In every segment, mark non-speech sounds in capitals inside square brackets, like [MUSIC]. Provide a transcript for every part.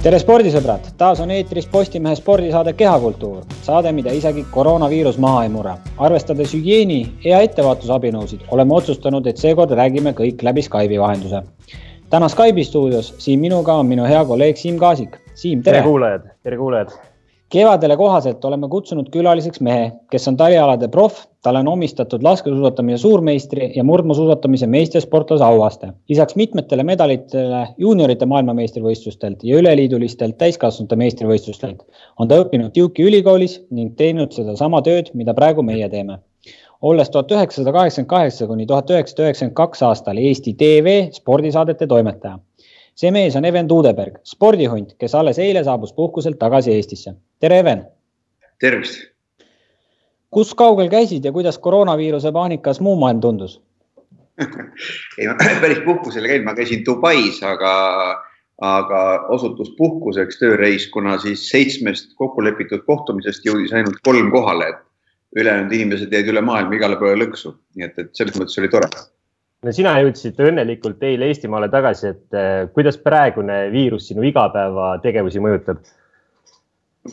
tere spordisõbrad, taas on eetris Postimehe spordisaade Kehakultuur, saade, mida isegi koroonaviirus maha ei mure. arvestades hügieeni ja ettevaatusabinõusid, oleme otsustanud, et seekord räägime kõik läbi Skype'i vahenduse. täna Skype'i stuudios siin minuga on minu hea kolleeg Siim Kaasik. Siim, tere, tere kuulajad, tere kuulajad kevadele kohaselt oleme kutsunud külaliseks mehe, kes on talialade proff, talle on omistatud laskesuusatamise suurmeistri ja murdmaasuusatamise meistrisportlase auaste. lisaks mitmetele medalitele juuniorite maailmameistrivõistlustelt ja üleliidulistelt täiskasvanute meistrivõistlustelt on ta õppinud Duke'i ülikoolis ning teinud sedasama tööd, mida praegu meie teeme. olles tuhat üheksasada kaheksakümmend kaheksa kuni tuhat üheksasada üheksakümmend kaks aastal Eesti TV spordisaadete toimetaja see mees on Even Tuudeberg, spordihunt, kes alles eile saabus puhkuselt tagasi Eestisse. tere, Even. tervist. kus kaugel käisid ja kuidas koroonaviiruse paanikas muu maailm tundus [LAUGHS] ei, ma päris puhkusel ei käinud, ma käisin Dubais, aga, aga osutus puhkuseks tööreis, kuna siis seitsmest kokkulepitud kohtumisest jõudis ainult kolm kohale, et ülejäänud inimesed jäid üle maailma igale poole lõksu, nii et, et selles mõttes oli tore no sina jõudsid õnnelikult eile Eestimaale tagasi, et eh, kuidas praegune viirus sinu igapäevategevusi mõjutab?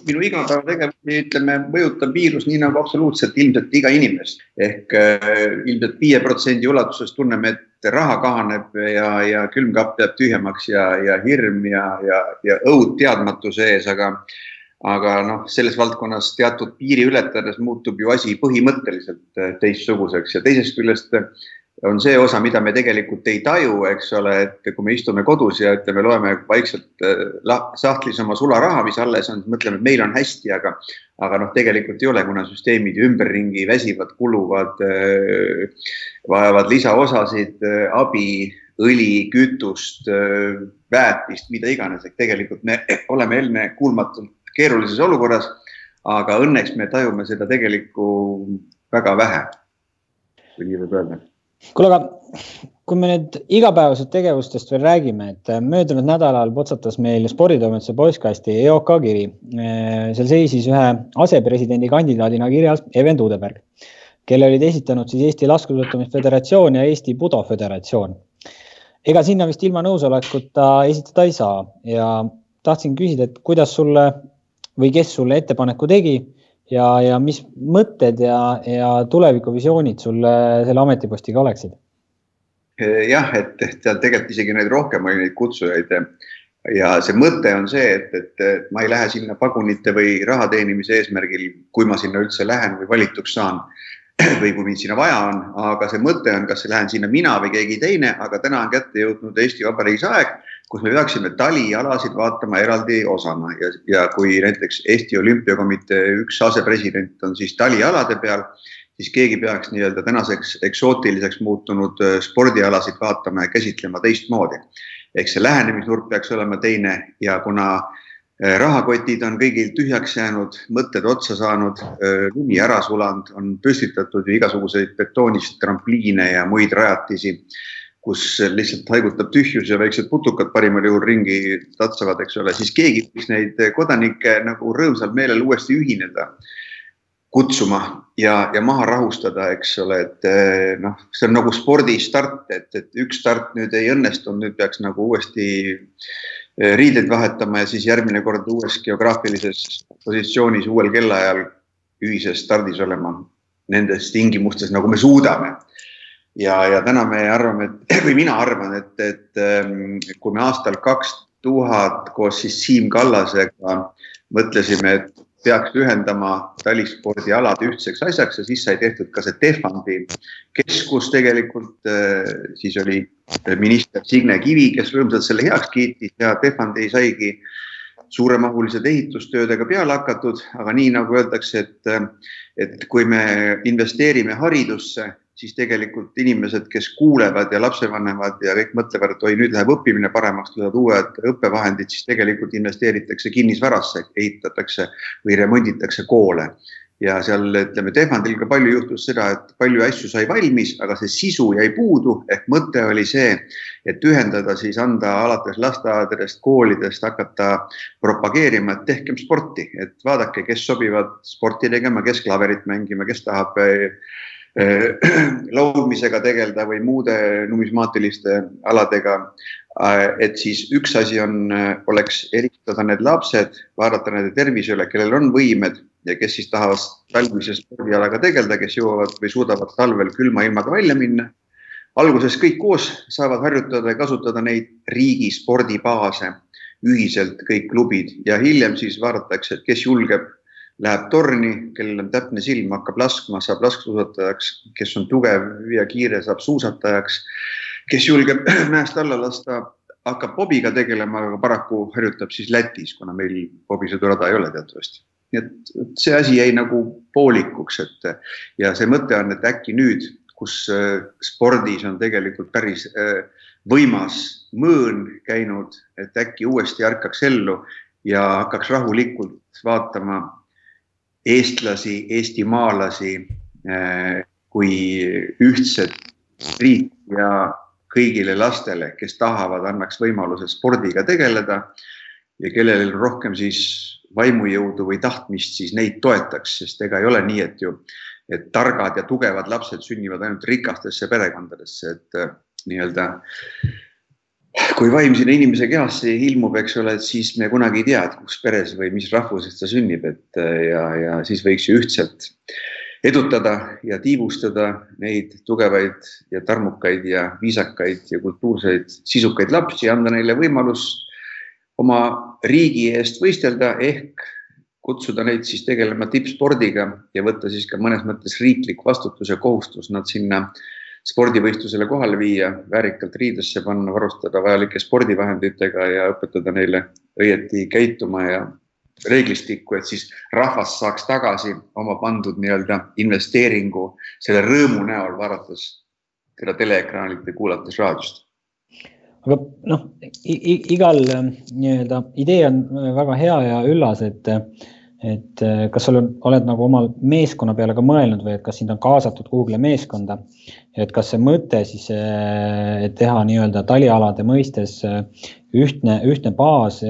minu igapäevategevusi, ütleme, mõjutab viirus nii nagu absoluutselt ilmselt iga inimest ehk äh, ilmselt viie protsendi ulatuses tunneme, et raha kahaneb ja, ja külmkapp jääb tühjemaks ja, ja hirm ja, ja, ja õud teadmatuse ees, aga aga noh, selles valdkonnas teatud piiri ületades muutub ju asi põhimõtteliselt äh, teistsuguseks ja teisest küljest on see osa, mida me tegelikult ei taju, eks ole, et kui me istume kodus ja ütleme, loeme vaikselt äh, sahtlis oma sularaha, mis alles on, mõtleme, et meil on hästi, aga, aga noh, tegelikult ei ole, kuna süsteemid ümberringi väsivad, kuluvad, äh, vajavad lisaosasid, äh, abi, õli, kütust, väetist, mida iganes, et tegelikult me [CLEARS THROAT] oleme ennekuulmatult keerulises olukorras. aga õnneks me tajume seda tegelikku väga vähe, kui nii võib öelda kuule, aga kui me nüüd igapäevasest tegevustest veel räägime, et äh, möödunud nädalal potsatas meil sporditoimetuse postkasti EOK kiri. Äh, seal seisis ühe asepresidendi kandidaadina kirjas Even Tuudeberg, kelle olid esitanud siis Eesti Laskesuusatamise Föderatsioon ja Eesti Budo Föderatsioon. ega sinna vist ilma nõusolekuta esitada ei saa ja tahtsin küsida, et kuidas sulle või kes sulle ettepaneku tegi ja, ja mis mõtted ja, ja tulevikuvisioonid sul selle ametipostiga oleksid? jah, et, et seal tegelikult isegi neid rohkem oli neid kutsujaid ja see mõte on see, et, et ma ei lähe sinna pagunite või raha teenimise eesmärgil, kui ma sinna üldse lähen või valituks saan [CLEARS THROAT] või kui mind sinna vaja on, aga see mõte on, kas lähen sinna mina või keegi teine, aga täna on kätte jõudnud Eesti Vabariigis aeg, kus me peaksime talialasid vaatama eraldi osana ja, ja kui näiteks Eesti Olümpiakomitee üks asepresident on siis talialade peal, siis keegi peaks nii-öelda tänaseks eksootiliseks muutunud äh, spordialasid vaatama ja käsitlema teistmoodi. ehk see lähenemisnurk peaks olema teine ja kuna äh, rahakotid on kõigil tühjaks jäänud, mõtted otsa saanud, äh, lumi ära sulanud, on püstitatud igasuguseid betoonist trampliine ja muid rajatisi kus lihtsalt haigutab tühjus ja väiksed putukad parimal juhul ringi tatsavad, eks ole, siis keegi võiks neid kodanikke nagu rõõmsal meelel uuesti ühineda kutsuma ja, ja maha rahustada, eks ole, et eh, noh, see on nagu spordistart, et, et üks start nüüd ei õnnestunud, nüüd peaks nagu uuesti eh, riideid vahetama ja siis järgmine kord uues geograafilises positsioonis uuel kellaajal ühises stardis olema nendes tingimustes, nagu me suudame ja, ja täna me arvame, et [CLEARS THROAT] või mina arvan, et, et ähm, kui me aastal kaks tuhat koos siis Siim Kallasega mõtlesime, et peaks ühendama talispordialad ühtseks asjaks ja siis sai tehtud ka see Tehvandi keskus tegelikult, äh, siis oli minister Signe Kivi, kes rõõmsalt selle heaks kiitis ja Tehvandi saigi suuremahulised ehitustöödega peale hakatud, aga nii nagu öeldakse, et, et kui me investeerime haridusse, siis tegelikult inimesed, kes kuulevad ja lapsevanemad ja kõik mõtlevad, et oi, nüüd läheb õppimine paremaks, tulevad uued õppevahendid, siis tegelikult investeeritakse kinnisvarasse, ehitatakse või remonditakse koole. Ja seal ütleme, Tehvandil ka palju juhtus seda, et palju asju sai valmis, aga see sisu jäi puudu ehk mõte oli see, et ühendada siis anda alates lasteaedadest, koolidest hakata propageerima, et tehkem sporti, et vaadake, kes sobivad sporti tegema, kes klaverit mängima, kes tahab Äh, [CLEARS THROAT] laulmisega tegeleda või muude numismaatiliste aladega. et siis üks asi on, oleks eristada need lapsed, vaadata nende tervise üle, kellel on võimed ja kes siis tahavad talvise spordialaga tegeleda, kes jõuavad või suudavad talvel külma ilmaga välja minna. alguses kõik koos saavad harjutada ja kasutada neid riigi spordibaase ühiselt kõik klubid ja hiljem siis vaadatakse, et kes julgeb, läheb torni, kellel on täpne silm, hakkab laskma, saab laskesuusatajaks, kes on tugev ja kiire, saab suusatajaks, kes julgeb [CLEARS THROAT] mäest alla lasta, hakkab bobiga tegelema, aga paraku harjutab siis Lätis, kuna meil bobisõidurada ei ole teatavasti. Nii et see asi jäi nagu poolikuks, et ja see mõte on, et äkki nüüd, kus äh, spordis on tegelikult päris äh, võimas mõõn käinud, et äkki uuesti ärkaks ellu ja hakkaks rahulikult vaatama eestlasi, eestimaalasi eh, kui ühtset riiki ja kõigile lastele, kes tahavad, annaks võimaluse spordiga tegeleda ja kellel rohkem siis vaimujõudu või tahtmist, siis neid toetaks, sest ega ei ole nii, et ju, et targad ja tugevad lapsed sünnivad ainult rikastesse perekondadesse, et nii-öelda kui vaim sinna inimese kehasse ilmub, eks ole, siis me kunagi ei tea, et kus peres või mis rahvusest ta sünnib, et ja, ja siis võiks ju ühtselt edutada ja tiivustada neid tugevaid ja tarmukaid ja viisakaid ja kultuurseid sisukaid lapsi, anda neile võimalus oma riigi eest võistelda ehk kutsuda neid siis tegelema tippspordiga ja võtta siis ka mõnes mõttes riiklik vastutus ja kohustus nad sinna spordivõistlusele kohale viia, väärikalt riidesse panna, varustada vajalike spordivahenditega ja õpetada neile õieti käituma ja reeglistikku, et siis rahvas saaks tagasi oma pandud nii-öelda investeeringu selle rõõmu näol, vaadates teda teleekraanilt või kuulates raadiost. Aga noh, igal nii-öelda idee on väga hea ja üllas, et et äh, kas sul on, oled nagu oma meeskonna peale ka mõelnud või et kas sind on kaasatud kuhugile meeskonda? et kas see mõte siis äh, teha nii-öelda talialade mõistes äh, ühtne, ühtne baas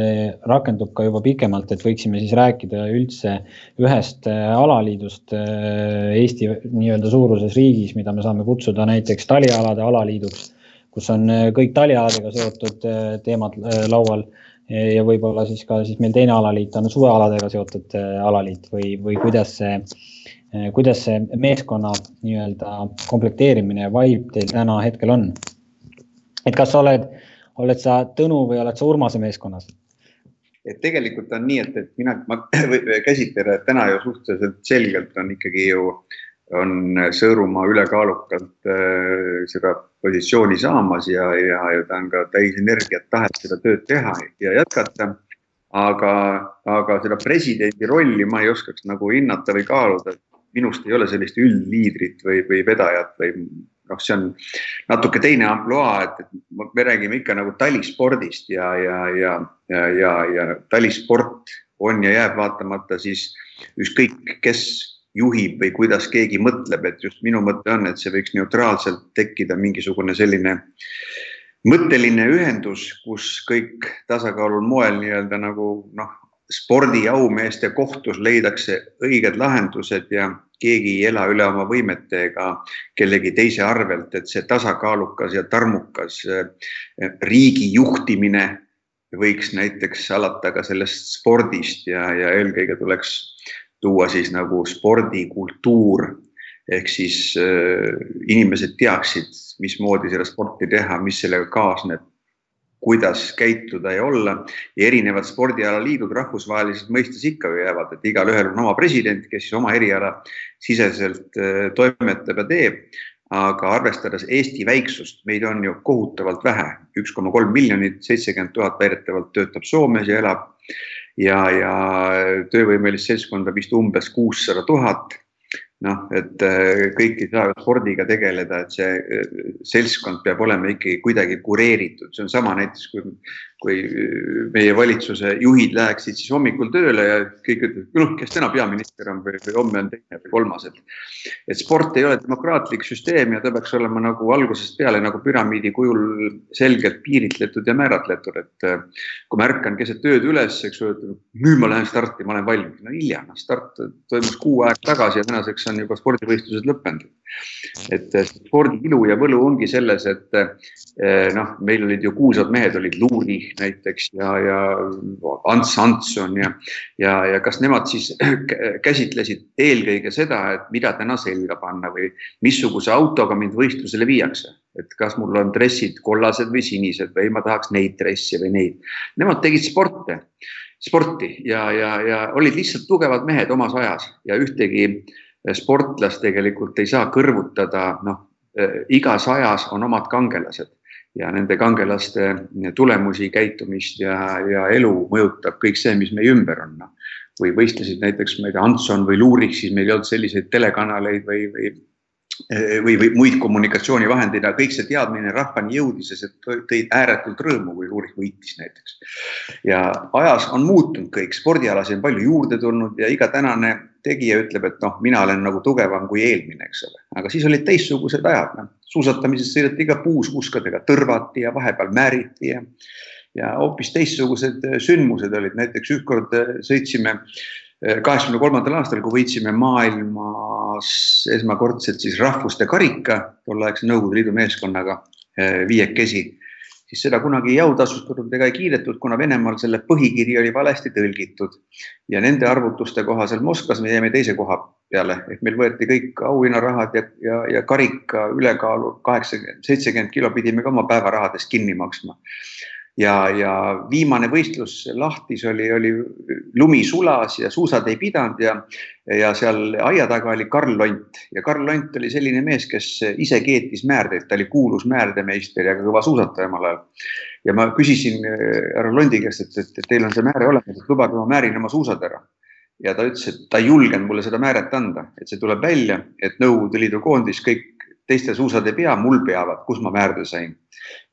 rakendub ka juba pikemalt, et võiksime siis rääkida üldse ühest alaliidust Eesti nii-öelda suuruses riigis, mida me saame kutsuda näiteks talialade alaliiduks, kus on kõik talialadega seotud teemad laual ja võib-olla siis ka siis meil teine alaliit on suvealadega seotud äh, alaliit või, või kuidas see, äh, kuidas see meeskonna nii-öelda komplekteerimine ja vibe teil täna hetkel on? et kas sa oled, oled sa Tõnu või oled sa Urmase meeskonnas? et tegelikult on nii, et, et mina, ma [LAUGHS] käsitlen, et täna ju suhteliselt selgelt on ikkagi ju äh, on Sõõrumaa ülekaalukalt äh, seda positsiooni saamas ja, ja, ja ta on ka täis energiat, tahet seda tööd teha ja jätkata. aga, aga seda presidendi rolli ma ei oskaks nagu hinnata või kaaluda. minust ei ole sellist üldliidrit või, või vedajat või noh, see on natuke teine ampluaa, et, et me räägime ikka nagu talispordist ja, ja, ja, ja, ja, ja talisport on ja jääb vaatamata siis ükskõik, kes juhib või kuidas keegi mõtleb, et just minu mõte on, et see võiks neutraalselt tekkida mingisugune selline mõtteline ühendus, kus kõik tasakaalul moel nii-öelda nagu noh, spordiaumeeste kohtus leidakse õiged lahendused ja keegi ei ela üle oma võimete ega kellegi teise arvelt, et see tasakaalukas ja tarmukas eh, riigi juhtimine võiks näiteks alata ka sellest spordist ja, ja eelkõige tuleks tuua siis nagu spordikultuur. Ehk siis äh, inimesed teaksid, mismoodi seda sporti teha, mis sellega kaasneb, kuidas käituda ja olla. Ja erinevad spordialaliidud rahvusvahelises mõistes ikka ju jäävad, et igalühel on oma president, kes siis oma eriala siseselt äh, toimetab ja teeb. aga arvestades Eesti väiksust, meid on ju kohutavalt vähe, üks koma kolm miljonit, seitsekümmend tuhat väidetavalt töötab Soomes ja elab ja, ja töövõimelist seltskonda vist umbes kuussada tuhat. noh, et äh, kõik ei saa spordiga tegeleda, et see äh, seltskond peab olema ikkagi kuidagi kureeritud, see on sama näiteks kui kui meie valitsuse juhid läheksid siis hommikul tööle ja kõik ütlevad, noh, kes täna peaminister on või, või homme on teine või kolmas, et. et sport ei ole demokraatlik süsteem ja ta peaks olema nagu algusest peale nagu püramiidi kujul selgelt piiritletud ja määratletud, et. kui ma ärkan keset ööd üles, eks et nüüd ma lähen starti, ma olen valmis, no hilja, noh start toimus kuu aega tagasi ja tänaseks on juba spordivõistlused lõppenud. et spordi ilu ja võlu ongi selles, et noh, meil olid ju kuulsad mehed, olid Luuri näiteks ja, ja Ants Antson ja, ja, ja kas nemad siis [CLEARS THROAT] käsitlesid eelkõige seda, et mida täna selga panna või missuguse autoga mind võistlusele viiakse et kas mul on dressid kollased või sinised või ma tahaks neid dresse või neid. Nemad tegid sporte, sporti ja, ja, ja olid lihtsalt tugevad mehed omas ajas ja ühtegi sportlast tegelikult ei saa kõrvutada, noh, igas ajas on omad kangelased ja nende kangelaste tulemusi, käitumist ja, ja elu mõjutab kõik see, mis meie ümber on no.. või võistlesid näiteks, ma ei tea, Antson või Luurik, siis meil ei olnud selliseid telekanaleid või, või või, või muid kommunikatsioonivahendeid, aga kõik see teadmine rahvani jõudis ja see tõi ääretult rõõmu, kui Luurik võitis näiteks. ja ajas on muutunud kõik, spordialasi on palju juurde tulnud ja iga tänane tegija ütleb, et noh, mina olen nagu tugevam kui eelmine, eks ole, aga siis olid teistsugused ajad, noh, suusatamises sõideti ka puuskuskadega, tõrvati ja vahepeal määriti ja ja hoopis teistsugused sündmused olid, näiteks ükskord sõitsime kaheksakümne kolmandal aastal, kui võitsime maailmas esmakordselt siis rahvuste karika tolleaegse Nõukogude Liidu meeskonnaga viiekesi, siis seda kunagi ei jautasustatud ega ei kiidetud, kuna Venemaal selle põhikiri oli valesti tõlgitud. Ja nende arvutuste kohaselt Moskvas me jäime teise koha peale ehk meil võeti kõik auhinnarahad ja, ja, ja karika ülekaalu kaheksakümmend, seitsekümmend kilo pidime ka oma päevarahadest kinni maksma ja, ja viimane võistlus lahtis oli, oli lumi sulas ja suusad ei pidanud ja, ja seal aia taga oli Karl Lont. Ja Karl Lont oli selline mees, kes ise keetis määrdeid, ta oli kuulus määrdemeister ja ka kõva suusataja omal ajal. ja ma küsisin äh, härra Londi käest, et, et, et teil on see määre olemas, et lubage, ma määrin oma suusad ära. Ja ta ütles, et ta ei julgenud mulle seda määret anda, et see tuleb välja, et Nõukogude Liidu koondis kõik teiste suusad ei pea, mul peavad, kus ma määrde sain.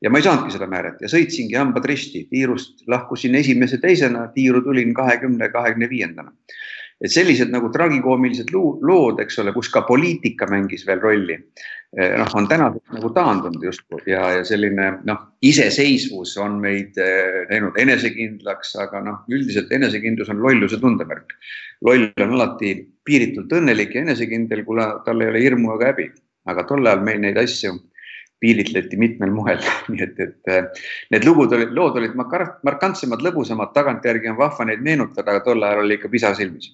ja ma ei saanudki seda määret ja sõitsingi hambad risti, tiirust lahkusin esimese, teisena, tiiru tulin kahekümne, kahekümne viiendana. et sellised nagu tragikoomilised lood, eks ole, kus ka poliitika mängis veel rolli, eh, noh, on tänaseks nagu taandunud justkui ja, ja selline noh, iseseisvus on meid eh, teinud enesekindlaks, aga noh, üldiselt enesekindlus on lolluse tundemärk. loll on alati piiritult õnnelik ja enesekindel, kuna tal ei ole hirmu ega häbi aga tol ajal meil neid asju piiritleti mitmel moel, [LAUGHS] nii et, et äh, need lugud olid, lood olid markantsemad, lõbusamad, tagantjärgi on vahva neid meenutada, aga tol ajal oli ikka pisar silmis.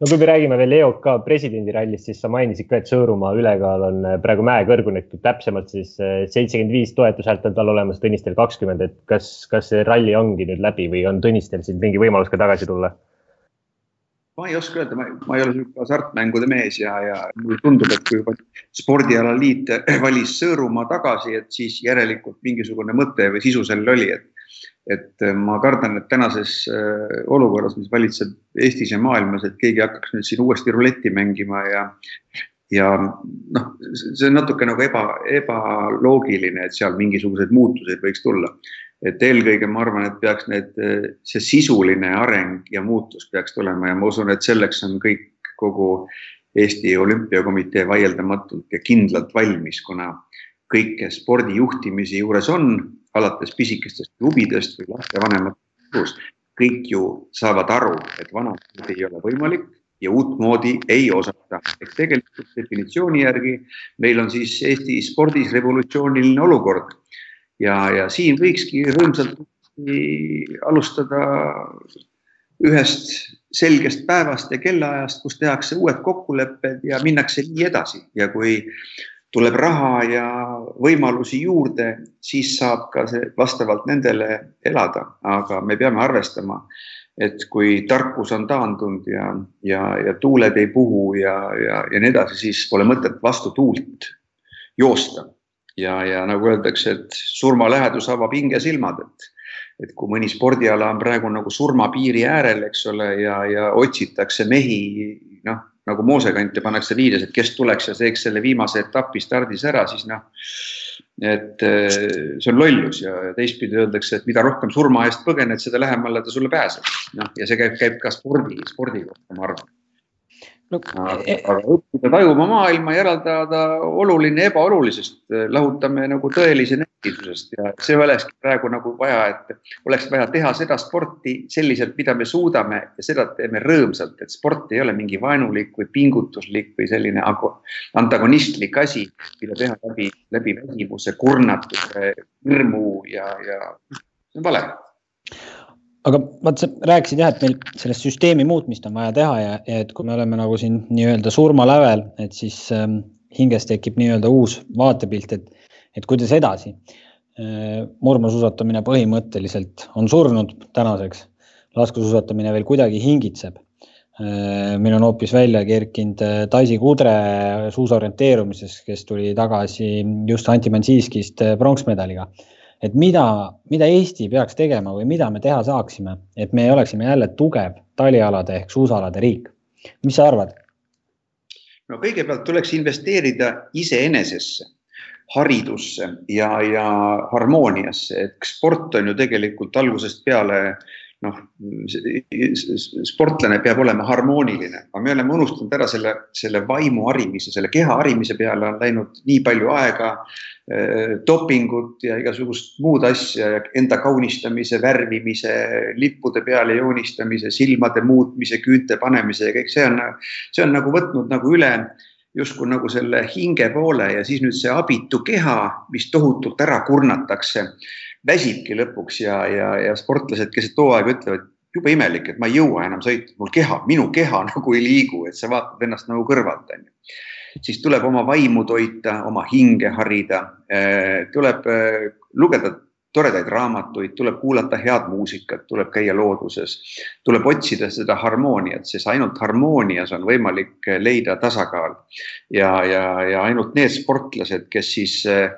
no kui me räägime veel EOK presidendirallist, siis sa mainisid ka, et Sõõrumaa ülekaal on äh, praegu mäekõrgune, täpsemalt siis äh, seitsekümmend viis toetushäält on tal olemas, Tõnistel kakskümmend, et kas, kas see ralli ongi nüüd läbi või on Tõnistel siin mingi võimalus ka tagasi tulla? Ma ei oska öelda, ma, ei ole niisugune hasartmängude mees ja, ja mulle tundub, et kui juba spordialaliit [CLEARS THROAT] valis Sõõrumaa tagasi, et siis järelikult mingisugune mõte või sisu sellel oli, et et ma kardan, et tänases äh, olukorras, mis valitseb Eestis ja maailmas, et keegi hakkaks nüüd siin uuesti ruletti mängima ja ja noh, see on natuke nagu eba, ebaloogiline, et seal mingisuguseid muutuseid võiks tulla et eelkõige ma arvan, et peaks need, see sisuline areng ja muutus peaks tulema ja ma usun, et selleks on kõik kogu Eesti Olümpiakomitee vaieldamatult ja kindlalt valmis, kuna kõik, kes spordi juhtimise juures on, alates pisikestest klubidest või lastevanematest, kõik ju saavad aru, et vanamoodi ei ole võimalik ja uutmoodi ei osata. ehk tegelikult definitsiooni järgi meil on siis Eesti spordis revolutsiooniline olukord ja, ja siin võikski rõõmsalt alustada ühest selgest päevast ja kellaajast, kus tehakse uued kokkulepped ja minnakse nii edasi. Ja kui tuleb raha ja võimalusi juurde, siis saab ka see vastavalt nendele elada, aga me peame arvestama, et kui tarkus on taandunud ja, ja, ja tuuled ei puhu ja, ja, ja nii edasi, siis pole mõtet vastu tuult joosta ja, ja nagu öeldakse, et surma lähedus avab hingesilmad, et et kui mõni spordiala on praegu nagu surmapiiri äärel, eks ole, ja, ja otsitakse mehi, noh, nagu moosekante pannakse liides, et kes tuleks ja teeks selle viimase etapi stardis ära, siis noh, et eh, see on lollus ja teistpidi öeldakse, et mida rohkem surma eest põgened, seda lähemale ta sulle pääseb. noh, ja see käib, käib ka spordi, spordi kohta, ma arvan no, aga, e- aga õppida tajuma maailma, järeldada oluline ebaolulisest, lahutame nagu tõelise näitusest ja see olekski praegu nagu vaja, et oleks vaja teha seda sporti selliselt, mida me suudame ja seda teeme rõõmsalt, et sport ei ole mingi vaenulik või pingutuslik või selline antagonistlik asi, mida teha läbi, läbi väsimuse, kurnatuse, hirmu ja, ja see on vale aga vaat sa rääkisid jah, et meil sellest süsteemi muutmist on vaja teha ja, ja et kui me oleme nagu siin nii-öelda surmalävel, et siis ähm, hinges tekib nii-öelda uus vaatepilt, et, et kuidas edasi äh,. murmaasuusatamine põhimõtteliselt on surnud tänaseks, laskesuusatamine veel kuidagi hingitseb äh,. meil on hoopis välja kerkinud äh, Daisy Kudre suusaorienteerumises, kes tuli tagasi just Anti Mansiiskist äh, pronksmedaliga et mida, mida Eesti peaks tegema või mida me teha saaksime, et me oleksime jälle tugev talialade ehk suusaalade riik. mis sa arvad? no kõigepealt tuleks investeerida iseenesesse, haridusse ja, ja harmooniasse, et sport on ju tegelikult algusest peale noh, sportlane peab olema harmooniline, aga me oleme unustanud ära selle, selle vaimu harimise, selle keha harimise peale on läinud nii palju aega eh,. dopingut ja igasugust muud asja ja enda kaunistamise, värvimise, lippude peale joonistamise, silmade muutmise, küünte panemise ja kõik see on, see on nagu võtnud nagu üle justkui nagu selle hinge poole ja siis nüüd see abitu keha, mis tohutult ära kurnatakse väsibki lõpuks ja, ja, ja sportlased keset hooaega ütlevad, jube imelik, et ma ei jõua enam sõita, mul keha, minu keha [LAUGHS] nagu ei liigu, et sa vaatad ennast nagu kõrvalt, onju. siis tuleb oma vaimu toita, oma hinge harida, eh, tuleb eh, lugeda toredaid raamatuid, tuleb kuulata head muusikat, tuleb käia looduses, tuleb otsida seda harmooniat, sest ainult harmoonias on võimalik leida tasakaal. ja, ja, ja ainult need sportlased, kes siis eh,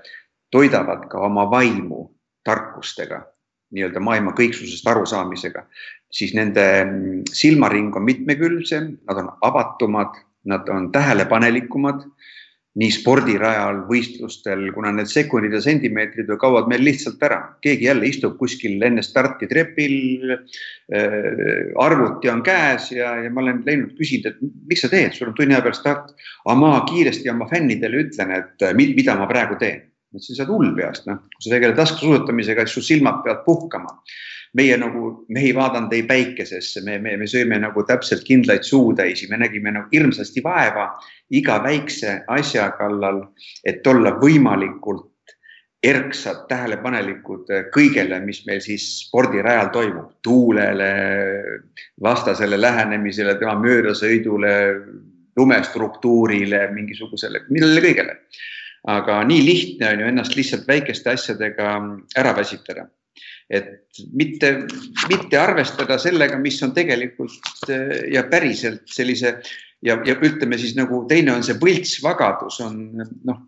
toidavad ka oma vaimu tarkustega, nii-öelda maailma kõiksusest arusaamisega, siis nende mm, silmaring on mitmekülgsem, nad on avatumad, nad on tähelepanelikumad nii spordirajal, võistlustel, kuna need sekundid ja sentimeetrid ju kaovad meil lihtsalt ära. keegi jälle istub kuskil enne starti trepil äh,. arvuti on käes ja, ja ma olen läinud küsinud, et miks sa teed, sul on tunni aja peal start. aga ma kiiresti oma fännidele ütlen, et mida ma praegu teen et sa saad hull peast, noh, kui sa tegeled laskesuusatamisega, siis su silmad peavad puhkama. meie nagu, me ei vaadanud ei päikesesse, me, me, me sööme nagu täpselt kindlaid suutäisi, me nägime nagu hirmsasti vaeva iga väikse asja kallal, et olla võimalikult erksad, tähelepanelikud kõigele, mis meil siis spordirajal toimub, tuulele, vastasele lähenemisele, tema möödasõidule, lumestruktuurile, mingisugusele, millele kõigele aga nii lihtne on ju ennast lihtsalt väikeste asjadega ära väsitada. et mitte, mitte arvestada sellega, mis on tegelikult eh, ja päriselt sellise ja, ja ütleme siis nagu teine on see võltsvagadus on noh,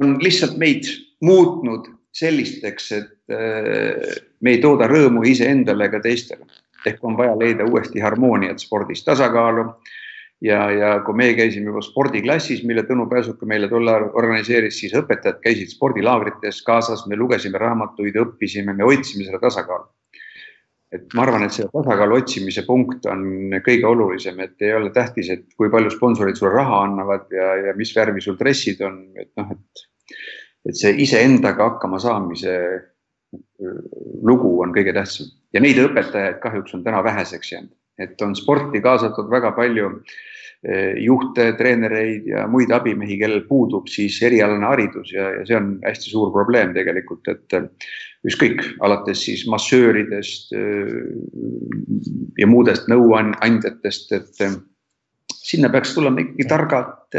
on lihtsalt meid muutnud sellisteks, et eh, me ei tooda rõõmu iseendale ega teistele. ehk on vaja leida uuesti harmooniat spordis, tasakaalu ja, ja kui meie käisime juba spordiklassis, mille Tõnu Pääsuke meile tol ajal organiseeris, siis õpetajad käisid spordilaagrites kaasas, me lugesime raamatuid, õppisime, me hoidsime seda tasakaalu. et ma arvan, et see tasakaalu otsimise punkt on kõige olulisem, et ei ole tähtis, et kui palju sponsorid sulle raha annavad ja, ja mis värvi sul dressid on, et noh, et, et see iseendaga hakkama saamise lugu on kõige tähtsam ja neid õpetajaid kahjuks on täna väheseks jäänud, et on sporti kaasatud väga palju Eh, juhte, treenereid ja muid abimehi, kellel puudub siis erialane haridus ja, ja see on hästi suur probleem tegelikult, et eh, ükskõik, alates siis massööridest eh, ja muudest nõuandjatest, et sinna peaks tulema ikkagi targad,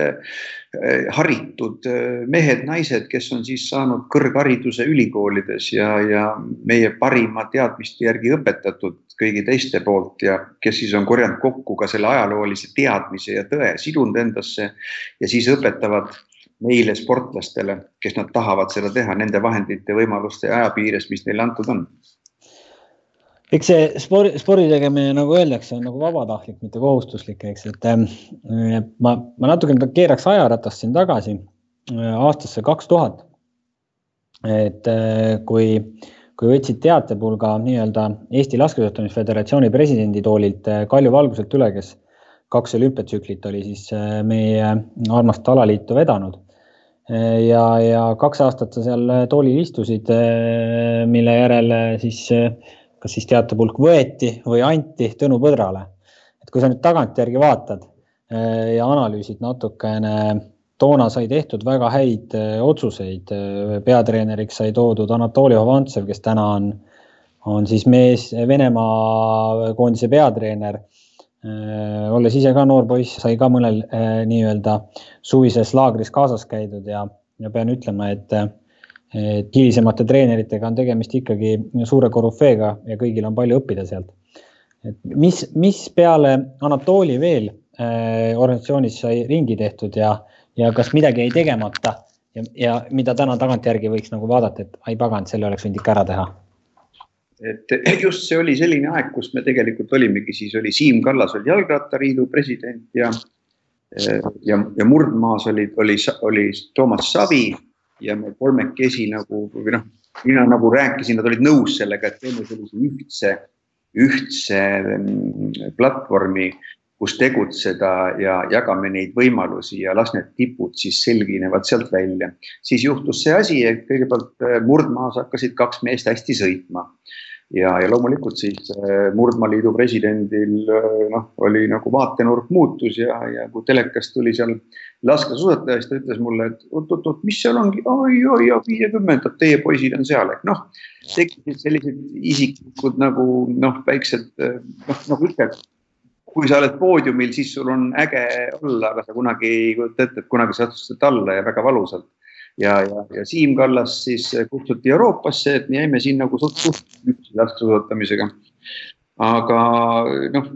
haritud mehed-naised, kes on siis saanud kõrghariduse ülikoolides ja, ja meie parima teadmiste järgi õpetatud kõigi teiste poolt ja kes siis on korjanud kokku ka selle ajaloolise teadmise ja tõe, sidunud endasse ja siis õpetavad meile sportlastele, kes nad tahavad seda teha nende vahendite, võimaluste ja aja piires, mis neile antud on. Eks see spordi, spordi tegemine, nagu öeldakse, on nagu vabatahtlik, mitte kohustuslik, eks, et äh, ma, ma natukene keeraks ajaratast siin tagasi äh, aastasse kaks tuhat. et äh, kui kui võtsid teatepulga nii-öelda Eesti Laskesuusatamisföderatsiooni presidendi toolilt Kalju Valguselt üle, kes kaks olümpiatsüklit oli siis meie armast alaliitu vedanud ja, ja kaks aastat sa seal toolil istusid, mille järel siis kas siis teatepulk võeti või anti Tõnu Põdrale. et kui sa nüüd tagantjärgi vaatad ja analüüsid natukene, toona sai tehtud väga häid otsuseid. peatreeneriks sai toodud Anatoli Hovantsev, kes täna on, on siis mees Venemaa koondise peatreener Äh, olles ise ka noor poiss, sai ka mõnel äh, nii-öelda suvises laagris kaasas käidud ja, ja pean ütlema, et, et hilisemate treeneritega on tegemist ikkagi suure korüfeega ja kõigil on palju õppida sealt. et mis, mis peale Anatoli veel äh, organisatsioonis sai ringi tehtud ja, ja kas midagi jäi tegemata? Ja, ja mida täna tagantjärgi võiks nagu vaadata, et ai pagan, selle oleks võinud ikka ära teha? Et just see oli selline aeg, kus me tegelikult olimegi, siis oli Siim Kallas oli Jalgrattaliidu president ja ja, ja Murdmaas oli, oli, oli Toomas Savi ja me kolmekesi nagu või noh, mina nagu rääkisin, nad olid nõus sellega, et teeme sellise ühtse, ühtse mm, platvormi, kus tegutseda ja jagame neid võimalusi ja las need tipud siis selginevad sealt välja. siis juhtus see asi, et kõigepealt Murdmaas hakkasid kaks meest hästi sõitma ja, ja loomulikult siis äh, Murdmaaliidu presidendil äh, noh, oli nagu vaatenurk muutus ja, ja kui telekast tuli seal laskesuusatajast, ta ütles mulle, et oot-oot-oot, mis seal ongi, oi, oi, viiekümnendad, teie poisid on seal, et noh, tekkisid sellised isiklikud nagu noh, väiksed noh, nagu ikka, kui sa oled poodiumil, siis sul on äge olla, aga sa kunagi ei kujuta ette, et kunagi sattusid alla ja väga valusalt ja, ja, ja Siim Kallas siis kutsuti Euroopasse, et me jäime siin nagu suht, suht laskesuusatamisega. aga noh,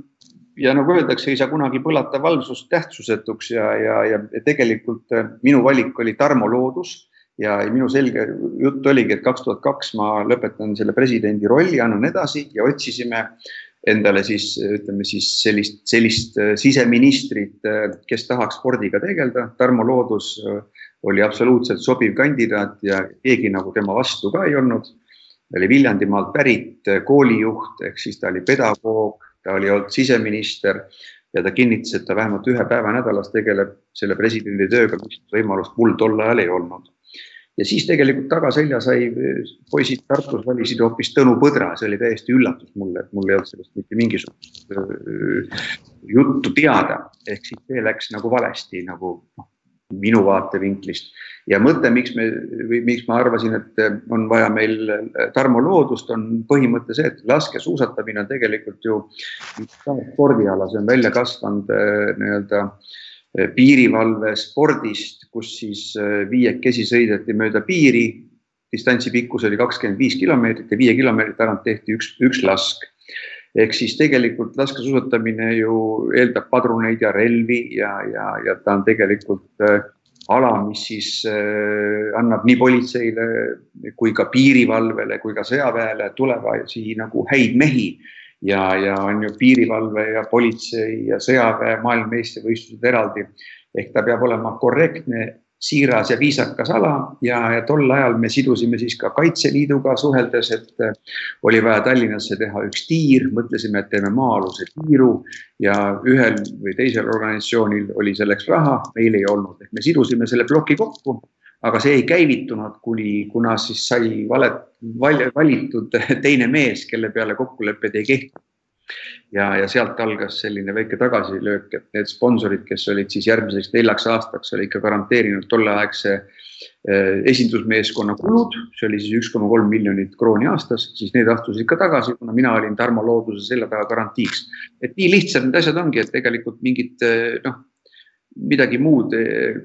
ja nagu öeldakse, ei saa kunagi põlata valvsust tähtsusetuks ja, ja, ja tegelikult äh, minu valik oli Tarmo Loodus ja minu selge jutt oligi, et kaks tuhat kaks ma lõpetan selle presidendi rolli, annan edasi ja otsisime endale siis ütleme siis sellist, sellist äh, siseministrit, äh, kes tahaks spordiga tegeleda. Tarmo Loodus oli absoluutselt sobiv kandidaat ja keegi nagu tema vastu ka ei olnud. ta oli Viljandimaalt pärit koolijuht ehk siis ta oli pedagoog, ta oli olnud siseminister ja ta kinnitas, et ta vähemalt ühe päeva nädalas tegeleb selle presidendi tööga, mis võimalust mul tol ajal ei olnud. ja siis tegelikult tagaselja sai, poisid Tartus valisid hoopis Tõnu Põdra, see oli täiesti üllatus mulle, et mul ei olnud sellest mitte mingisugust juttu teada, ehk siis see läks nagu valesti nagu noh minu vaatevinklist. Ja mõte, miks me või miks ma arvasin, et on vaja meil Tarmo Loodust, on põhimõte see, et laskesuusatamine on tegelikult ju spordiala, see on välja kasvanud äh, nii-öelda äh, piirivalve spordist, kus siis äh, viiekesi sõideti mööda piiri. distantsi pikkus oli kakskümmend viis kilomeetrit ja viie kilomeetri tagant tehti üks, üks lask ehk siis tegelikult laskesuusatamine ju eeldab padruneid ja relvi ja, ja, ja ta on tegelikult äh, ala, mis siis äh, annab nii politseile kui ka piirivalvele kui ka sõjaväele tulevasi nagu häid mehi ja, ja on ju piirivalve ja politsei ja sõjaväe maailmameistrivõistlused eraldi. ehk ta peab olema korrektne siiras ja viisakas ala. Ja, ja tol ajal me sidusime siis ka Kaitseliiduga suheldes, et äh, oli vaja Tallinnasse teha üks tiir, mõtlesime, et teeme maa-aluse tiiru. Ja ühel või teisel organisatsioonil oli selleks raha, meil ei olnud, ehk me sidusime selle ploki kokku. aga see ei käivitunud, kuni, kuna siis sai valet, valitud teine mees, kelle peale kokkulepped ei kehti ja, ja sealt algas selline väike tagasilöök, et need sponsorid, kes olid siis järgmiseks neljaks aastaks, oli ikka garanteerinud tolleaegse eh, esindusmeeskonna kulud, see oli siis üks koma kolm miljonit krooni aastas, siis need astusid ka tagasi, kuna mina olin Tarmo Looduse selja taga garantiiks. et nii lihtsad need asjad ongi, et tegelikult mingit eh, noh midagi muud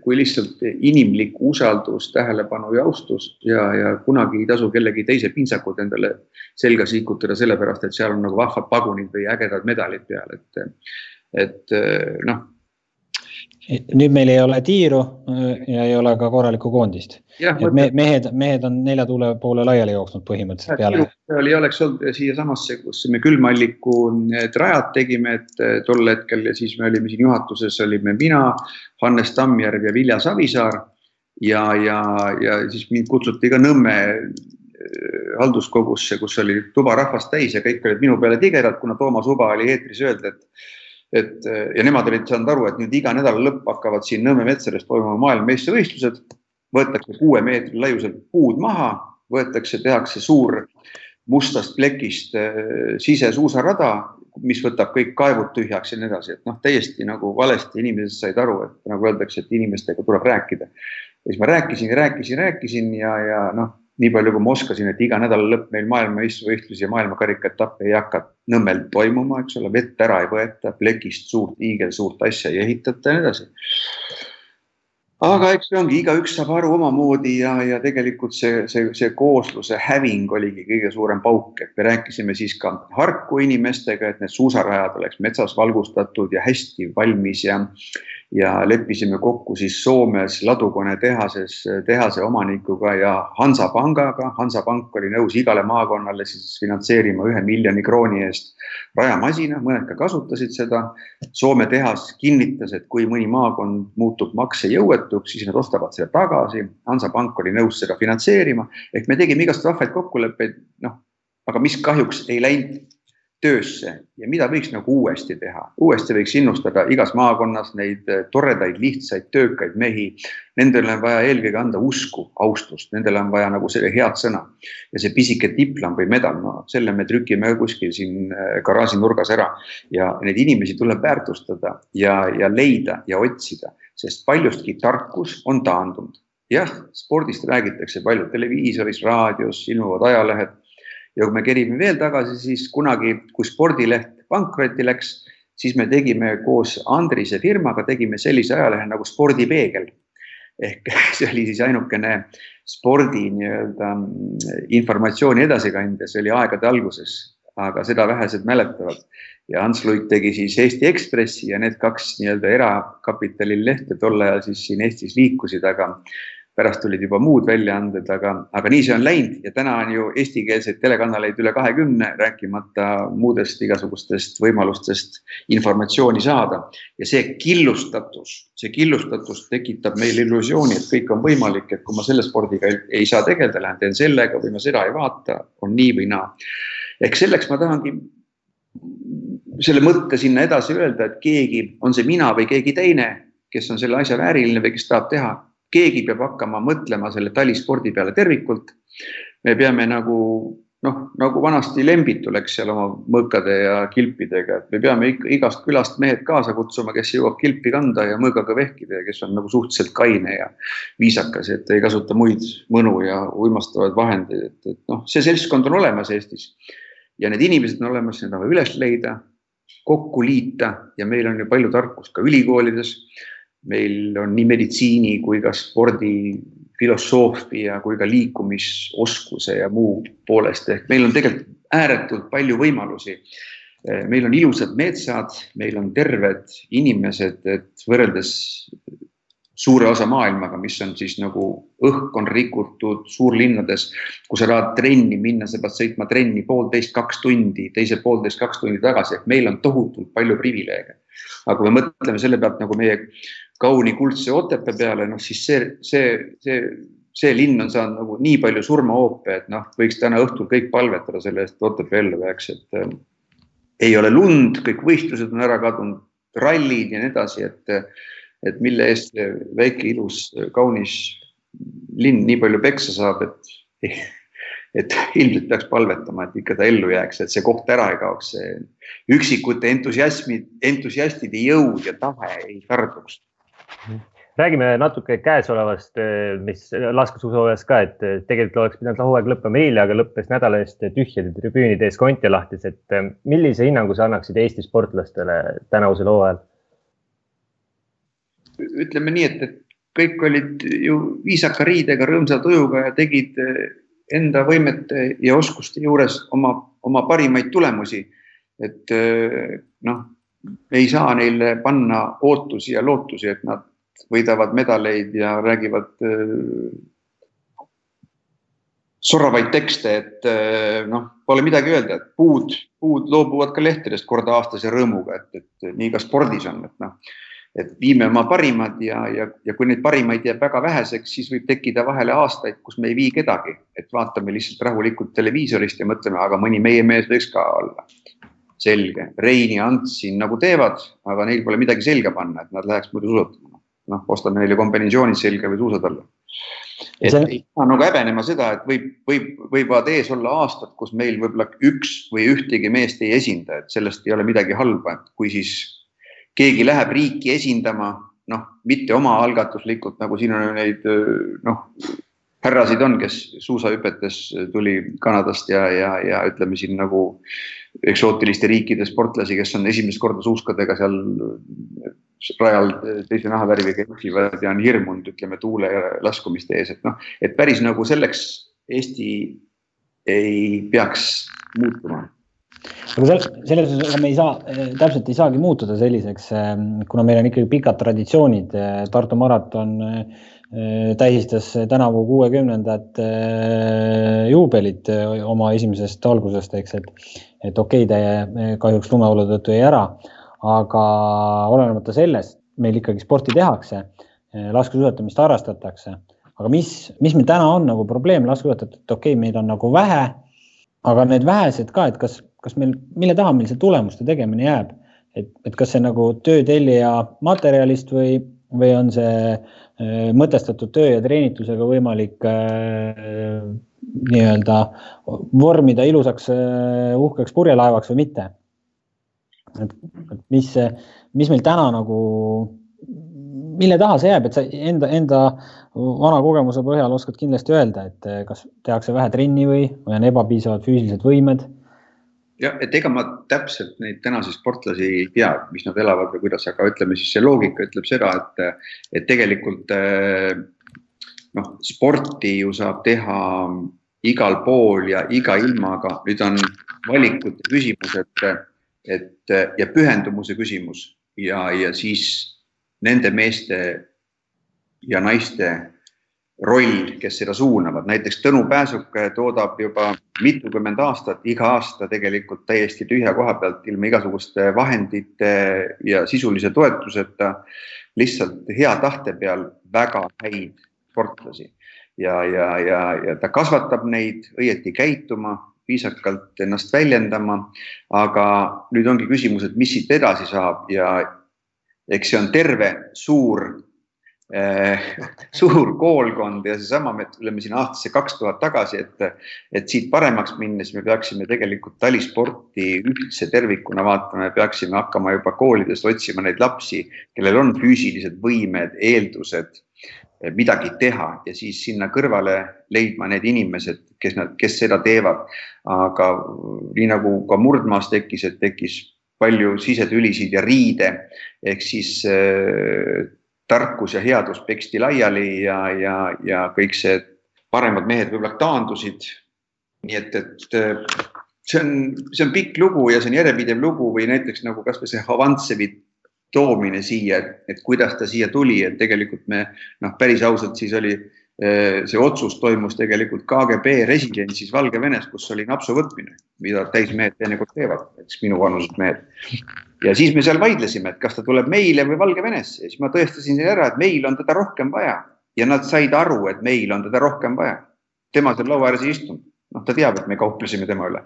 kui lihtsalt inimlik usaldus, tähelepanu ja austus. Ja, ja kunagi ei tasu kellegi teise pintsakut endale selga sikutada, sellepärast et seal on nagu vahvad pagunid või ägedad medalid peal, et, et noh nüüd meil ei ole tiiru äh, ja ei ole ka korralikku koondist. me, mehed, mehed on nelja tuule poole laiali jooksnud põhimõtteliselt peale. oli, oleks olnud siiasamasse, kus me külmaalliku rajad tegime, et äh, tol hetkel ja siis me olime siin juhatuses, olime mina, Hannes Tammjärv ja Vilja Savisaar. ja, ja, ja siis mind kutsuti ka Nõmme halduskogusse, kus oli tuba rahvast täis ja kõik olid minu peale tigedad, kuna Toomas Uba oli eetris öelda, et et ja nemad olid saanud aru, et nüüd iga nädala lõpp hakkavad siin Nõmme metsades toimuma maailmameistrivõistlused, võetakse kuue meetri laiuselt puud maha, võetakse, tehakse suur mustast plekist äh, sisesuusarada, mis võtab kõik kaevud tühjaks ja nii edasi, et noh, täiesti nagu valesti inimesed said aru, et nagu öeldakse, et inimestega tuleb rääkida. ja siis ma rääkisin ja rääkisin, rääkisin ja, ja noh, nii palju, kui ma oskasin, et iga nädala lõpp meil maailmameistrivõistlusi ja maailmakarikaetappe ei hakka Nõmmel toimuma, eks ole, vett ära ei võeta, plekist suurt, hiigelsuurt asja ei ehitata ja nii edasi. Aga eks see ongi, igaüks saab aru omamoodi ja, ja tegelikult see, see, see koosluse häving oligi kõige suurem pauk, et me rääkisime siis ka Harku inimestega, et need suusarajad oleks metsas valgustatud ja hästi valmis ja ja leppisime kokku siis Soomes Ladukone tehases, tehase omanikuga ja Hansapangaga. Hansapank oli nõus igale maakonnale siis finantseerima ühe miljoni krooni eest rajamasina, mõned ka kasutasid seda. Soome tehas kinnitas, et kui mõni maakond muutub maksejõuetuks, siis nad ostavad selle tagasi. Hansapank oli nõus seda finantseerima ehk me tegime igast vahvaid kokkuleppeid, noh, aga mis kahjuks ei läinud töösse ja mida võiks nagu uuesti teha. uuesti võiks innustada igas maakonnas neid eh, toredaid, lihtsaid, töökaid mehi. Nendele on vaja eelkõige anda usku, austust, nendele on vaja nagu selle head sõna ja see pisike diplom või medal, no selle me trükime kuskil siin eh, garaaži nurgas ära ja neid inimesi tuleb väärtustada ja, ja leida ja otsida, sest paljustki tarkus on taandunud jah, spordist räägitakse palju televiisoris, raadios, ilmuvad ajalehed ja kui me kerime veel tagasi, siis kunagi, kui spordileht pankrotti läks, siis me tegime koos Andrise firmaga, tegime sellise ajalehe nagu Spordipeegel. ehk [LAUGHS] see oli siis ainukene spordi nii-öelda informatsiooni edasikandja, see oli aegade alguses, aga seda vähesed mäletavad. ja Ants Luik tegi siis Eesti Ekspressi ja need kaks nii-öelda erakapitalil lehte tol ajal siis siin Eestis liikusid, aga pärast tulid juba muud väljaanded, aga, aga nii see on läinud ja täna on ju eestikeelseid telekanaleid üle kahekümne, rääkimata muudest igasugustest võimalustest informatsiooni saada. ja see killustatus, see killustatus tekitab meil illusiooni, et kõik on võimalik, et kui ma selle spordiga ei, ei saa tegeleda, lähen teen sellega või ma seda ei vaata, on nii või naa. ehk selleks ma tahangi selle mõtte sinna edasi öelda, et keegi, on see mina või keegi teine, kes on selle asja vääriline või kes tahab teha keegi peab hakkama mõtlema selle talispordi peale tervikult. me peame nagu noh, nagu vanasti Lembitu läks seal oma mõõkade ja kilpidega, et me peame igast külast mehed kaasa kutsuma, kes jõuab kilpi kanda ja mõõgaga vehkida ja kes on nagu suhteliselt kaine ja viisakas, et ei kasuta muid mõnu ja uimastavaid vahendeid, et, et noh, see seltskond on olemas Eestis. ja need inimesed on olemas, need on vaja üles leida, kokku liita ja meil on ju palju tarkust ka ülikoolides meil on nii meditsiini kui ka spordi filosoofia kui ka liikumisoskuse ja muu poolest ehk meil on tegelikult ääretult palju võimalusi. meil on ilusad metsad, meil on terved inimesed, et võrreldes suure osa maailmaga, mis on siis nagu õhk on rikutud suurlinnades, kui sa tahad trenni minna, sa pead sõitma trenni poolteist, kaks tundi, teise poolteist, kaks tundi tagasi, ehk meil on tohutult palju privileege. aga kui me mõtleme selle pealt nagu meie kauni kuldse Otepää peale, noh siis see, see, see, see linn on saanud nagu nii palju surmahoope, et noh, võiks täna õhtul kõik palvetada selle eest, et Otepää ellu jääks, et äh, ei ole lund, kõik võistlused on ära kadunud, rallid ja nii edasi, et, et mille eest see väike ilus kaunis linn nii palju peksa saab, et et ilmselt peaks palvetama, et ikka ta ellu jääks, et see koht ära ei kaoks, see üksikute entusiasmi, entusiastide jõud ja tahe ei tarduks räägime natuke käesolevast, mis laskesuusahooajas ka, et tegelikult oleks pidanud hooaeg lõppema eile, aga lõppes nädala eest tühjade tribüünide ees konti lahtis, et millise hinnangu sa annaksid Eesti sportlastele tänavusel hooajal? ütleme nii, et, et kõik olid ju viisaka riidega, rõõmsa tujuga ja tegid enda võimete ja oskuste juures oma, oma parimaid tulemusi. et noh ei saa neile panna ootusi ja lootusi, et nad võidavad medaleid ja räägivad äh, soravaid tekste, et äh, noh, pole midagi öelda, et puud, puud loobuvad ka lehtedest kord aastas ja rõõmuga, et, et nii ka spordis on, et noh, et viime oma parimad ja, ja, ja kui neid parimaid jääb väga väheseks, siis võib tekkida vahele aastaid, kus me ei vii kedagi, et vaatame lihtsalt rahulikult televiisorist ja mõtleme, aga mõni meie mees võiks ka olla. selge, Rein ja Ants siin nagu teevad, aga neil pole midagi selga panna, et nad läheks muidu suusatama. Noh, ostame neile kombinesioonid selga või suusad alla. Et see... ei saa nagu häbenema seda, et võib, võib, võivad ees olla aastad, kus meil võib-olla üks või ühtegi meest ei esinda, et sellest ei ole midagi halba, et kui siis keegi läheb riiki esindama, noh, mitte omaalgatuslikult, nagu siin on neid noh, härrasid on, kes suusahüpetes tuli Kanadast ja, ja, ja ütleme siin nagu eksootiliste riikide sportlasi, kes on esimest korda suuskadega seal rajal teise nahavärviga eksivad ja on hirmunud, ütleme tuule laskumiste ees, et noh, et päris nagu selleks Eesti ei peaks muutuma aga seal, selles osas me ei saa, täpselt ei saagi muutuda selliseks, kuna meil on ikkagi pikad traditsioonid. Tartu maraton tähistas tänavu kuuekümnendat eh, juubelit eh, oma esimesest algusest, eks, et, et okei okay,, ta kahjuks lumeolu tõttu jäi ära, aga olenemata sellest meil ikkagi sporti tehakse, laskesuusatamist harrastatakse, aga mis, mis meil täna on nagu probleem laskesuusatajat, et okei okay,, meid on nagu vähe, aga need vähesed ka, et kas kas meil, mille taha meil see tulemuste tegemine jääb, et, et kas see nagu töö tellija materjalist või, või on see äh, mõtestatud töö ja treenitusega võimalik äh, nii-öelda vormida ilusaks äh, uhkeks purjelaevaks või mitte. et, mis, mis meil täna nagu, mille taha see jääb, et sa enda, enda vana kogemuse põhjal oskad kindlasti öelda, et äh, kas tehakse vähe trenni või, või on ebapiisavad füüsilised võimed jah, et ega ma täpselt neid tänaseid sportlasi ei tea, mis nad elavad või kuidas, aga ütleme siis see loogika ütleb seda, et, et tegelikult eh, noh, sporti ju saab teha igal pool ja iga ilmaga. nüüd on valikute küsimus, et, et ja pühendumuse küsimus ja, ja siis nende meeste ja naiste roll, kes seda suunavad, näiteks Tõnu Pääsuk toodab juba mitukümmend aastat, iga aasta tegelikult täiesti tühja koha pealt ilma igasuguste vahendite ja sisulise toetuseta, lihtsalt hea tahte peal väga häid sportlasi. Ja, ja, ja, ja ta kasvatab neid õieti käituma, viisakalt ennast väljendama. aga nüüd ongi küsimus, et mis siit edasi saab. Ja eks see on terve suur [LAUGHS] suur koolkond ja seesama, me tuleme siin aastasse kaks tuhat tagasi, et, et siit paremaks minnes me peaksime tegelikult talisporti üldse tervikuna vaatama ja peaksime hakkama juba koolidest otsima neid lapsi, kellel on füüsilised võimed, eeldused eh, midagi teha ja siis sinna kõrvale leidma need inimesed, kes nad, kes seda teevad. aga nii nagu ka murdmaas tekkis, et tekkis palju sisetülisid ja riide ehk siis äh, tarkus ja headus peksti laiali ja, ja, ja kõik see paremad mehed võib-olla taandusid. nii et, et see on, see on pikk lugu ja see on järjepidev lugu või näiteks nagu kasvõi see Havantsevi toomine siia, et kuidas ta siia tuli, et tegelikult me noh, päris ausalt, siis oli see otsus toimus tegelikult KGB residentsis Valgevenes, kus oli napsu võtmine, mida täismehed teinekord teevad, eks minuvanused mehed ja siis me seal vaidlesime, et kas ta tuleb meile või Valgevenesse ja siis ma tõestasin ära, et meil on teda rohkem vaja ja nad said aru, et meil on teda rohkem vaja. tema seal laua ääres ei istunud, noh, ta teab, et me kauplesime tema üle.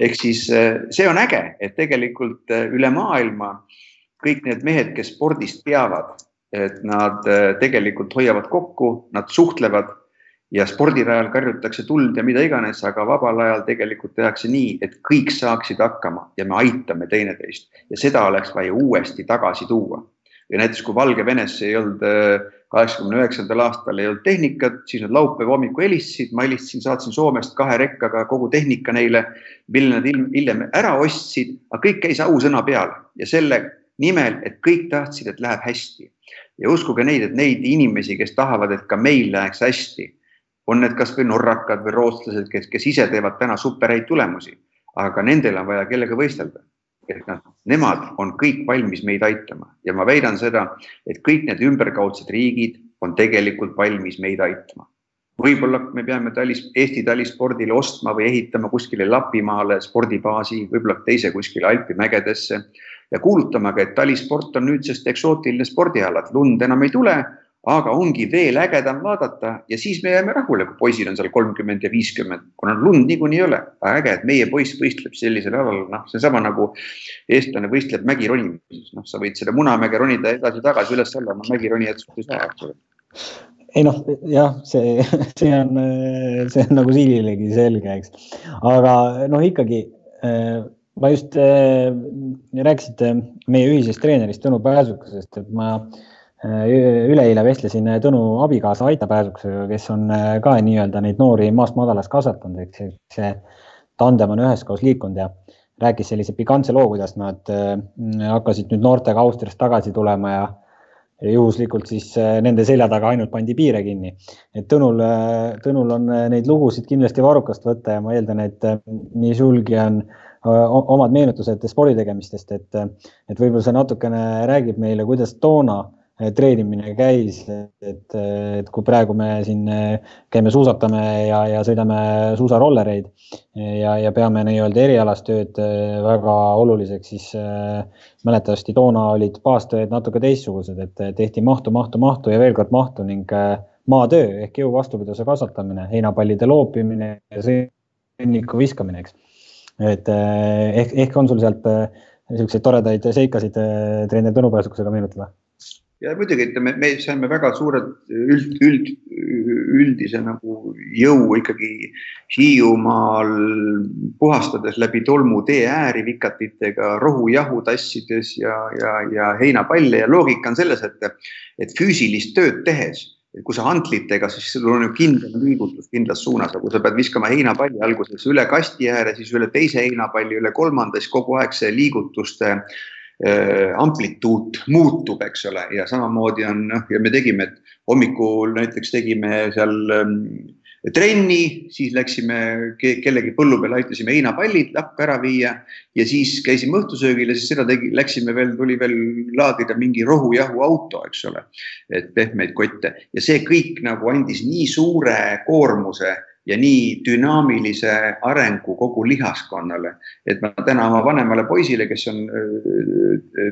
ehk siis äh, see on äge, et tegelikult äh, üle maailma kõik need mehed, kes spordist teavad, et nad äh, tegelikult hoiavad kokku, nad suhtlevad ja spordirajal karjutakse tuld ja mida iganes, aga vabal ajal tegelikult tehakse nii, et kõik saaksid hakkama ja me aitame teineteist ja seda oleks vaja uuesti tagasi tuua. ja näiteks kui Valgevenes ei olnud äh, kaheksakümne üheksandal aastal ei olnud tehnikat, siis nad laupäeva hommikul helistasid, ma helistasin, saatsin Soomest kahe rekkaga kogu tehnika neile, mille nad hiljem ära ostsid, aga kõik käis ausõna peal ja selle nimel, et kõik tahtsid, et läheb hästi. Ja uskuge neid, et neid inimesi, kes tahavad, et ka meil läheks hästi on need kasvõi norrakad või rootslased, kes, kes ise teevad täna superhäid tulemusi, aga nendel on vaja kellega võistelda. et nad, nemad on kõik valmis meid aitama ja ma väidan seda, et kõik need ümberkaudsed riigid on tegelikult valmis meid aitama. võib-olla me peame talis, Eesti talispordile ostma või ehitama kuskile Lapimaale spordibaasi, võib-olla teise kuskile Alpi mägedesse ja kuulutamagi, et talisport on nüüdsest eksootiline spordiala, et lund enam ei tule, aga ongi veel ägedam vaadata ja siis me jääme rahule, kui poisil on seal kolmkümmend ja viiskümmend, kuna lund niikuinii ei ole. äge, et meie poiss võistleb sellisel alal, noh, seesama nagu eestlane võistleb mägironimises, noh, sa võid selle Munamäge ronida edasi-tagasi üles-alla, no mägironijad sul ei saa, eks ole ei noh, jah, see, [LAUGHS] see on, see on nagu siililegi selge, eks. aga noh, ikkagi ma just äh,, rääkisite meie ühisest treenerist Tõnu Pääsukesest, et ma äh, üleeile vestlesin Tõnu abikaasa Aita Pääsukesega, kes on äh, ka nii-öelda neid noori maast madalast kasvatanud, ehk see tandem on üheskoos liikunud ja rääkis sellise pikantse loo, kuidas nad äh, hakkasid nüüd noortega Austriast tagasi tulema ja ja juhuslikult siis äh, nende selja taga ainult pandi piire kinni. et Tõnul, äh, Tõnul on neid lugusid kindlasti varrukast võtta ja ma eeldan, et nii sulgi on äh, omad meenutused spordi tegemistest, et, et võib-olla see natukene räägib meile, kuidas toona treenimine käis, et, et kui praegu me siin käime, suusatame ja, ja sõidame suusarollereid ja, ja peame nii-öelda erialast tööd väga oluliseks, siis mäletatavasti toona olid baastööd natuke teistsugused, et tehti mahtu, mahtu, mahtu ja veel kord mahtu ning maatöö ehk jõu vastupidavuse kasvatamine, heinapallide loopimine sõnniku viskamine, eks et eh, ehk, ehk on sul sealt eh, niisuguseid toredaid seikasid eh, treener Tõnu Pääsukusega meenutada? ja muidugi, ütleme, me saime väga suured üld, üld, üldise nagu jõu ikkagi Hiiumaal puhastades läbi tolmu tee ääri vikatitega, rohujahu tassides ja, ja, ja heinapalle ja loogika on selles, et, et füüsilist tööd tehes et kui sa hantlitega, siis sul on ju kindel liigutus kindlas suunas, aga kui sa pead viskama heinapalli alguses üle kasti ääre, siis üle teise heinapalli, üle kolmanda, siis kogu aeg see liigutuste äh, amplituud muutub, eks ole, ja samamoodi on, noh, ja me tegime, et hommikul näiteks tegime seal ähm, trenni, siis läksime kellegi põllu peale, aitasime heinapallid lappi ära viia ja siis käisime õhtusöögil ja siis seda tegi, läksime veel, tuli veel laadida mingi rohujahu auto, eks ole, et pehmeid kotte. Ja see kõik nagu andis nii suure koormuse ja nii dünaamilise arengu kogu lihaskonnale, et ma täna oma vanemale poisile, kes on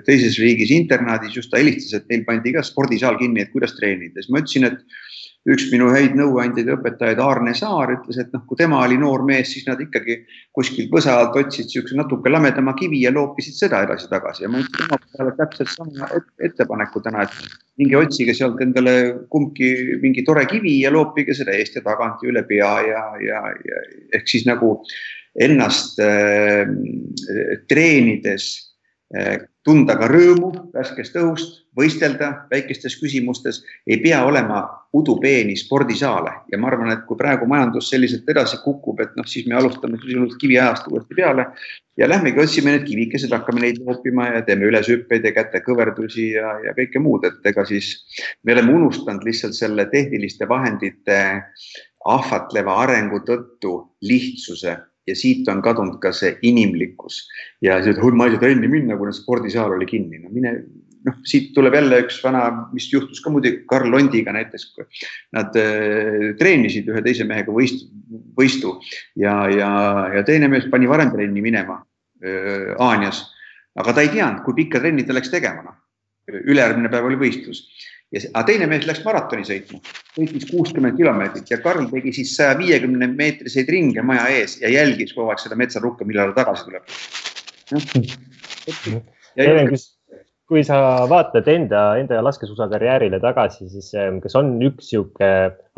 teises riigis internaadis, just ta helistas, et neil pandi ka spordisaal kinni, et kuidas treenida, siis ma ütlesin, et üks minu häid nõuandjaid ja õpetajaid, Aarne Saar, ütles, et noh, kui tema oli noor mees, siis nad ikkagi kuskilt võsa alt otsisid niisuguse natuke lamedama kivi ja loopisid seda edasi-tagasi ja ma ütlesin tema peale täpselt sama ettepaneku täna, et minge otsige sealt endale kumbki mingi tore kivi ja loopige seda eest ja tagant ja üle pea ja, ja, ja ehk siis nagu ennast äh, treenides äh, tunda ka rõõmu värskest õhust, võistelda väikestes küsimustes, ei pea olema udupeeni spordisaale. Ja ma arvan, et kui praegu majandus selliselt edasi kukub, et noh, siis me alustame sisuliselt kiviajast uuesti peale ja lähmegi otsime need kivikesed, hakkame neid loopima ja teeme üleshüppeid ja kätekõverdusi ja, ja kõike muud, et ega siis me oleme unustanud lihtsalt selle tehniliste vahendite ahvatleva arengu tõttu lihtsuse ja siit on kadunud ka see inimlikkus ja see, et ma ei saa trenni minna, kuna spordisaal oli kinni, no mine, noh, siit tuleb jälle üks vana, mis juhtus ka muidugi Karl Londiga näiteks. Nad äh, treenisid ühe teise mehega võist, võistu ja, ja, ja teine mees pani varem trenni minema äh, Aanias, aga ta ei teadnud, kui pikka trenni ta läks tegema, noh. ülejärgmine päev oli võistlus ja, aga teine mees läks maratoni sõitma, sõitis kuuskümmend kilomeetrit ja Karl tegi siis saja viiekümne meetriseid ringe maja ees ja jälgis kogu aeg seda metsarukka, millal ta tagasi tuleb. kui sa vaatad enda, enda laskesuusakarjäärile tagasi, siis ähm, kas on üks sihuke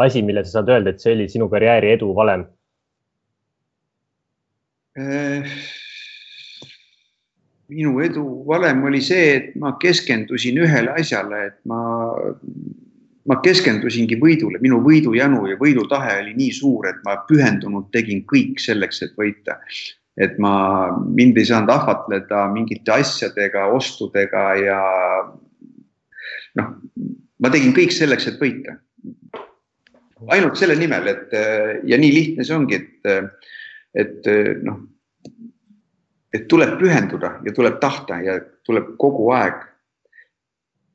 asi, mille sa saad öelda, et see oli sinu karjääri edu valem äh,? Minu edu valem oli see, et ma keskendusin ühele asjale, et ma, ma keskendusingi võidule, minu võidujanu ja võidutahe oli nii suur, et ma pühendunult tegin kõik selleks, et võita. et ma, mind ei saanud ahvatleda mingite asjadega, ostudega ja noh, ma tegin kõik selleks, et võita. ainult selle nimel, et ja nii lihtne see ongi, et, et noh et tuleb pühenduda ja tuleb tahta ja tuleb kogu aeg,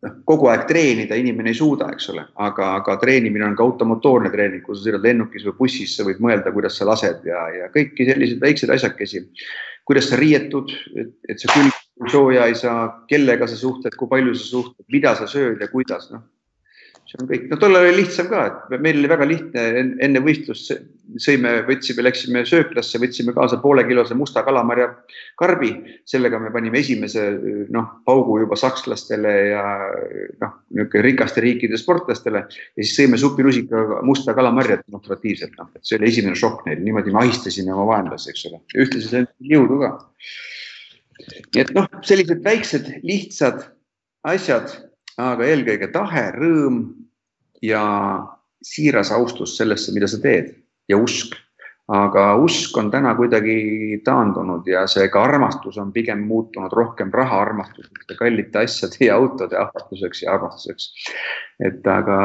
noh, kogu aeg treenida, inimene ei suuda, eks ole, aga, aga treenimine on ka automotoorne treening, kui sa sõidad lennukis või bussis, sa võid mõelda, kuidas sa lased ja, ja kõiki selliseid väikseid asjakesi. kuidas sa riietud, et, sa külg sooja ei saa, kellega sa suhtled, kui palju sa suhtled, mida sa sööd ja kuidas, noh. See on kõik, no tollal oli lihtsam ka, et meil oli väga lihtne enne võistlust sõime, võtsime, läksime sööklasse, võtsime kaasa poolekilose musta kalamarja karbi, sellega me panime esimese noh, paugu juba sakslastele ja noh, niisugune rikaste riikide sportlastele. Ja siis sõime supirusikaga musta kalamarjat demonstratiivselt, noh, et see oli esimene šokk neil, niimoodi me ahistasime oma vaenlasi, eks ole, ühtlasi see jõudu ka. nii et noh, sellised väiksed lihtsad asjad aga eelkõige tahe, rõõm ja siiras austus sellesse, mida sa teed ja usk. aga usk on täna kuidagi taandunud ja see ka armastus on pigem muutunud rohkem raha armastuseks ja kallite asjade ja autode ahvatluseks ja armastuseks. et aga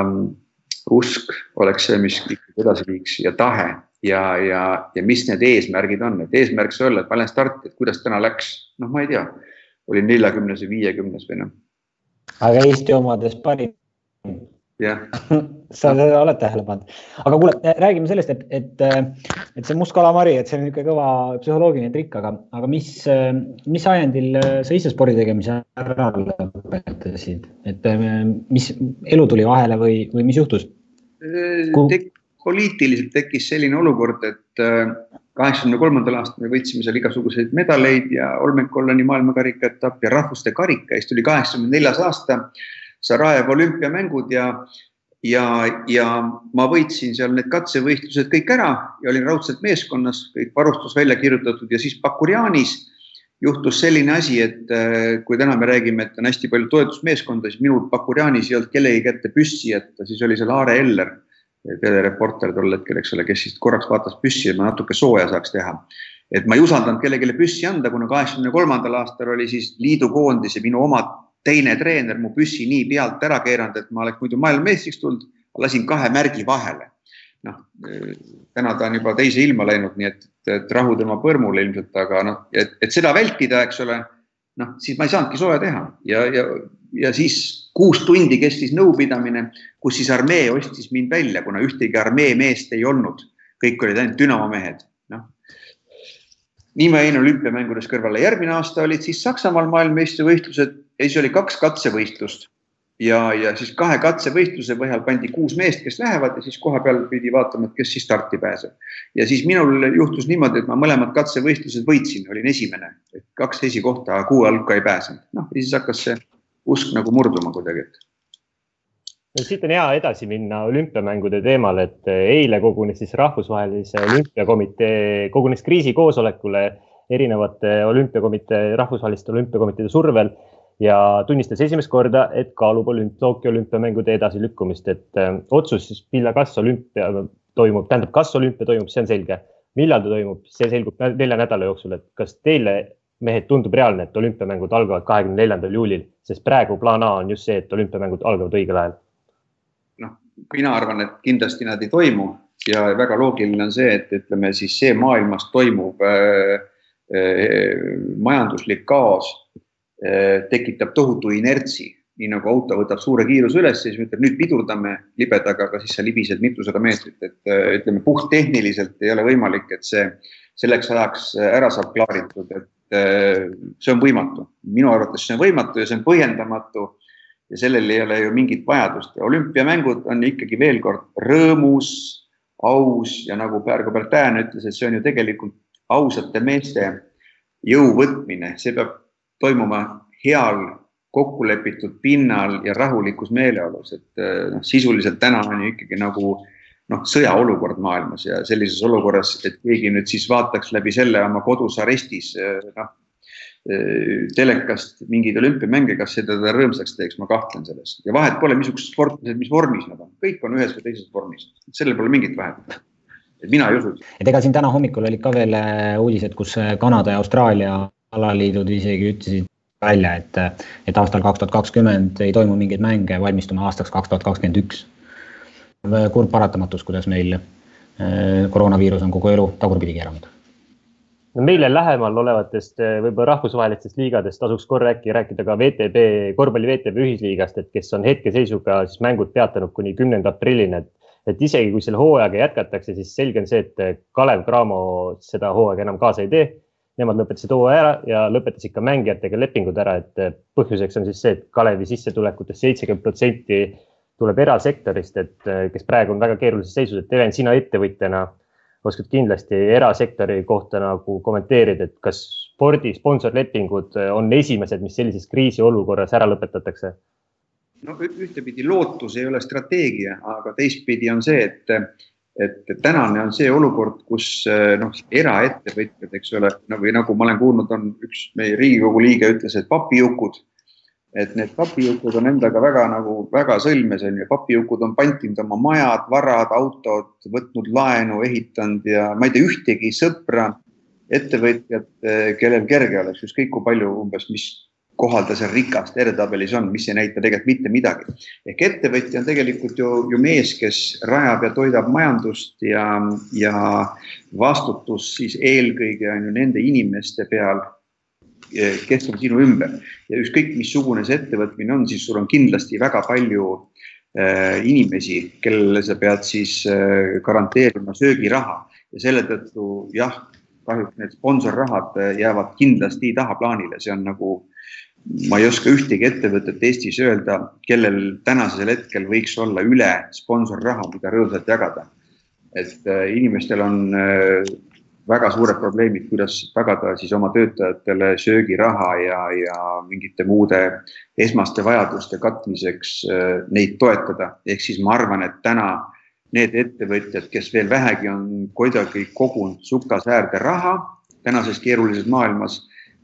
usk oleks see, mis edasi viiks ja tahe ja, ja, ja mis need eesmärgid on, et eesmärk see olla, et ma lähen starti, et kuidas täna läks, noh, ma ei tea, olin neljakümnes või viiekümnes või noh aga Eesti omades parim. Jah. [LAUGHS] Sa seda oled tähele pannud, aga kuule, räägime sellest, et, et, et see must kalamari, et see on niisugune kõva psühholoogiline trikk, aga, aga mis, mis ajendil sa ise spordi tegemise ära lõpetasid, et mis elu tuli vahele või, või mis juhtus? Tek,? poliitiliselt tekkis selline olukord, et kaheksakümne kolmandal aastal me võitsime seal igasuguseid medaleid ja olmekollani maailmakarika etapp ja rahvuste karika, siis tuli kaheksakümne neljas aasta, Sarajevo olümpiamängud ja, ja, ja ma võitsin seal need katsevõistlused kõik ära ja olin raudselt meeskonnas, kõik varustus välja kirjutatud ja siis Bakurjanis juhtus selline asi, et äh, kui täna me räägime, et on hästi palju toetusmeeskonda, siis minul Bakurjanis ei olnud kellegi kätte püssi jätta, siis oli seal Aare Eller telereporter tol hetkel, eks ole, kes siis korraks vaatas püssi, et ma natuke sooja saaks teha. et ma ei usaldanud kellelegi püssi anda, kuna kaheksakümne kolmandal aastal oli siis liidukoondise minu oma teine treener mu püssi nii pealt ära keeranud, et ma oleks muidu maailmameistriks tulnud, lasin kahe märgi vahele. noh, täna ta on juba teise ilma läinud, nii et, et rahu tema põrmule ilmselt, aga noh, et, et seda vältida, eks ole, noh, siis ma ei saanudki sooja teha ja, ja, ja siis kuus tundi kestis nõupidamine, kus siis armee ostis mind välja, kuna ühtegi armee meest ei olnud, kõik olid ainult Dünamo mehed, noh. nii ma jäin olümpiamängudes kõrvale, järgmine aasta olid siis Saksamaal maailmameistrivõistlused ja siis oli kaks katsevõistlust ja, ja siis kahe katsevõistluse põhjal pandi kuus meest, kes lähevad ja siis koha peal pidi vaatama, et kes siis starti pääseb. ja siis minul juhtus niimoodi, et ma mõlemad katsevõistlused võitsin, olin esimene, kaks esikohta, kuu hulka ei pääsenud. noh, ja siis hakkas see usk nagu murduma kuidagi, no siit on hea edasi minna olümpiamängude teemal, et eile kogunes siis rahvusvahelise olümpiakomitee, kogunes kriisikoosolekule erinevate olümpiakomitee, rahvusvaheliste olümpiakomiteede survel ja tunnistas esimest korda, et kaalub olümp, Tokyo olümpiamängude edasilükkumist, et äh, otsus siis, millal, kas olümpia toimub, tähendab, kas olümpia toimub, see on selge. millal ta toimub, see selgub nelja nädala jooksul, et kas teile mehed, tundub reaalne, et olümpiamängud algavad kahekümne neljandal juulil, sest praegu plaan A on just see, et olümpiamängud algavad õigel ajal. noh, mina arvan, et kindlasti nad ei toimu ja väga loogiline on see, et ütleme siis see maailmas toimuv äh, äh, majanduslik kaos tekitab tohutu inertsi, nii nagu auto võtab suure kiiruse üles, siis ütleb nüüd pidurdame libedaga, aga siis sa libised mitusada meetrit, et äh, ütleme puhttehniliselt ei ole võimalik, et see selleks ajaks ära saab klaaritud, et Äh, see on võimatu, minu arvates see on võimatu ja see on põhjendamatu. ja sellel ei ole ju mingit vajadust. Ja olümpiamängud on ikkagi veel kord rõõmus, aus ja nagu praegu Bertään ütles, et see on ju tegelikult ausate meeste jõu võtmine, see peab toimuma heal kokkulepitud pinnal ja rahulikus meeleolus, et äh, noh, sisuliselt täna on ju ikkagi nagu äh, noh, sõjaolukord maailmas ja sellises olukorras, et keegi nüüd siis vaataks läbi selle oma kodus arestis noh telekast mingeid olümpiamänge, kas see teda rõõmsaks teeks, ma kahtlen selles ja vahet pole, missugused sportlased, mis vormis nad on, kõik on ühes või teises vormis, sellel pole mingit vahet. et mina ei usu. et ega siin täna hommikul olid ka veel äh, uudised, kus äh, Kanada ja Austraalia alaliidud isegi ütlesid välja, et, et aastal kaks tuhat kakskümmend ei toimu mingeid mänge, valmistume aastaks kaks tuhat kakskümmend üks kurb paratamatus, kuidas meil äh, koroonaviirus on kogu elu tagurpidi keeranud no meile lähemal olevatest äh, võib-olla rahvusvahelistest liigadest tasuks korra äkki rääkida ka VTB, korvpalli VTB ühisliigast, et kes on hetkeseisuga siis mängud peatanud kuni kümnenda aprillini, et, et isegi kui selle hooajaga jätkatakse, siis selge on see, et Kalev Cramo seda hooaega enam kaasa ei tee. Nemad lõpetasid hooaja ära ja lõpetasid ka mängijatega lepingud ära, et põhjuseks on siis see, et Kalevi sissetulekutest seitsekümmend protsenti tuleb erasektorist, et kes praegu on väga keerulises seisus, et Even, sina ettevõtjana oskad kindlasti erasektori kohta nagu kommenteerida, et kas spordi sponsorlepingud on esimesed, mis sellises kriisiolukorras ära lõpetatakse? no ühtepidi lootus ei ole strateegia, aga teistpidi on see, et, et tänane on see olukord, kus noh, eraettevõtjad, eks ole, no või nagu ma olen kuulnud, on üks meie Riigikogu liige ütles, et papijukud. Et need papijukud on endaga väga nagu väga sõlmes on ju, papijukud on pantinud oma majad, varad, autod, võtnud laenu, ehitanud ja ma ei tea ühtegi sõpra, ettevõtjat, kellel kerge oleks, ükskõik kui palju umbes, mis kohal ta seal rikast edetabelis on, mis ei näita tegelikult mitte midagi. ehk ettevõtja on tegelikult ju, ju mees, kes rajab ja toidab majandust ja, ja vastutus siis eelkõige on ju nende inimeste peal kes on sinu ümber. Ja ükskõik, missugune see ettevõtmine on, siis sul on kindlasti väga palju äh, inimesi, kellele sa pead siis äh, garanteerima söögiraha. Ja selle tõttu jah, kahjuks need sponsorrahad äh, jäävad kindlasti tahaplaanile, see on nagu, ma ei oska ühtegi ettevõtet Eestis öelda, kellel tänasel hetkel võiks olla üle sponsorraha, mida rõõmsalt jagada. et äh, inimestel on äh, väga suured probleemid, kuidas tagada siis oma töötajatele söögiraha ja, ja mingite muude esmaste vajaduste katmiseks äh, neid toetada. ehk siis ma arvan, et täna need ettevõtjad, kes veel vähegi on kuidagi kogunud sukasäärde raha tänases keerulises maailmas,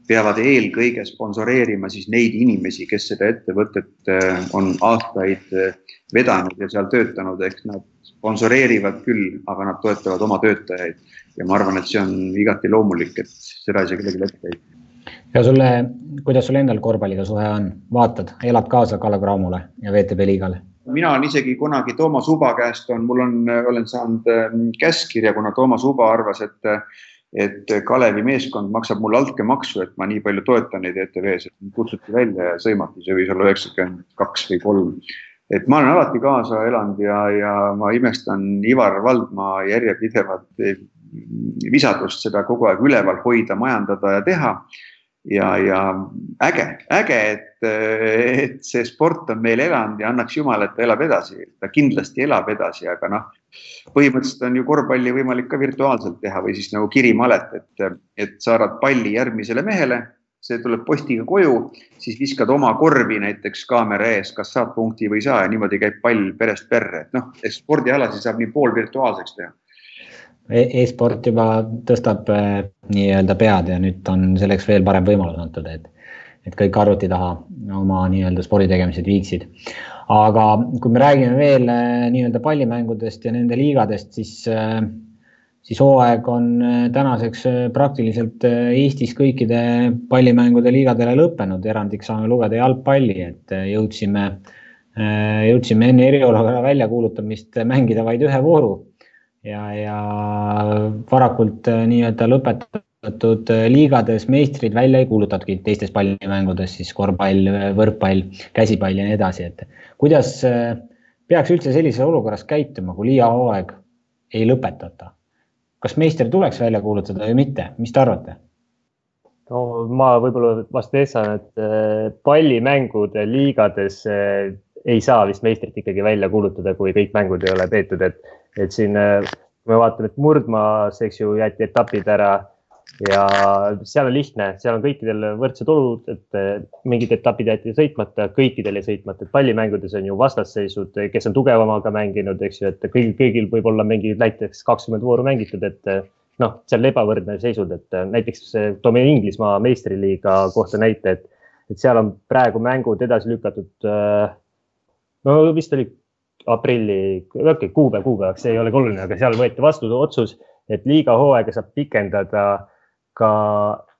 peavad eelkõige sponsoreerima siis neid inimesi, kes seda ettevõtet äh, on aastaid äh, vedanud ja seal töötanud, ehk nad sponsoreerivad küll, aga nad toetavad oma töötajaid ja ma arvan, et see on igati loomulik, et seda ei saa kellelegi ette heita. ja sulle, kuidas sul endal korvpalliga suhe on, vaatad, elad kaasa Kalle Cramole ja VTB liigale? mina olen isegi kunagi Toomas Uba käest on, mul on, olen saanud ähm, käskkirja, kuna Toomas Uba arvas, et et Kalevi meeskond maksab mulle altkäemaksu, et ma nii palju toetan neid ETV-s, et kutsuti välja ja sõimati, see võis olla üheksakümmend kaks või kolm et ma olen alati kaasa elanud ja, ja ma imestan Ivar Valdmaa järjepidevat visadust seda kogu aeg üleval hoida, majandada ja teha. Ja, ja äge, äge, et, et see sport on meil elanud ja annaks jumal, et ta elab edasi, ta kindlasti elab edasi, aga noh, põhimõtteliselt on ju korvpalli võimalik ka virtuaalselt teha või siis nagu kirimalet, et, et saadad palli järgmisele mehele see tuleb postiga koju, siis viskad oma korvi näiteks kaamera ees, kas saad punkti või ei saa ja niimoodi käib pall perest perre, et noh, spordialasid saab nii poolvirtuaalseks teha. E-sport juba tõstab äh, nii-öelda pead ja nüüd on selleks veel parem võimalus antud, et, et kõik arvuti taha oma nii-öelda sporditegemised viiksid. aga kui me räägime veel äh, nii-öelda pallimängudest ja nende liigadest, siis äh, siis hooaeg on tänaseks praktiliselt Eestis kõikide pallimängude liigadele lõppenud, erandiks saame lugeda jalgpalli, et jõudsime, jõudsime enne eriolukorra väljakuulutamist mängida vaid ühe vooru ja, ja varakult nii-öelda lõpetatud liigades meistrid välja ei kuulutatudki, teistes pallimängudes siis korvpall, võrkpall, käsipall ja nii edasi, et kuidas peaks üldse sellises olukorras käituma, kui liigahooaeg ei lõpetata? kas meister tuleks välja kuulutada või mitte, mis te arvate? no ma võib-olla vastu Essan, et äh, pallimängude liigades äh, ei saa vist meistrit ikkagi välja kuulutada, kui kõik mängud ei ole peetud, et, et siin, äh, kui me vaatame, et murdmaas, eks ju, jäeti etapid ära ja seal on lihtne, seal on kõikidel võrdsed olud, et eh, mingid etapid jäeti sõitmata, kõikidel jäi sõitmata, et pallimängudes on ju vastasseisud, kes on tugevamaga mänginud, eks ju, et kõigil, kõigil võib olla mingi näiteks kakskümmend vooru mängitud, et eh, noh, seal ebavõrdne seisud, et näiteks toome Inglismaa meistriliiga kohta näite, et, et seal on praegu mängud edasi lükatud. no vist oli aprilli, okei okay,, kuupäev kuupäevaks, see ei olegi oluline, aga seal võeti vastu otsus, et liiga hooaega saab pikendada ka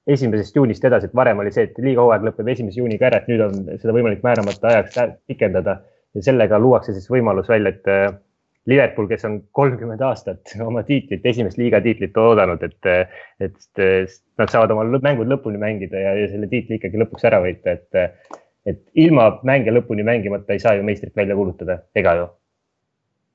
esimesest juunist edasi, et varem oli see, et liiga hooaeg lõpeb esimese juuniga ära, et nüüd on seda võimalik määramata ajaks pikendada. Ja sellega luuakse siis võimalus välja, et äh, Liverpool, kes on kolmkümmend aastat oma tiitlit, esimest liiga tiitlit oodanud, et, et nad saavad oma mängud lõpuni mängida ja, ja selle tiitli ikkagi lõpuks ära võita, et, et ilma mänge lõpuni mängimata ei saa ju meistrit välja kuulutada, ega ju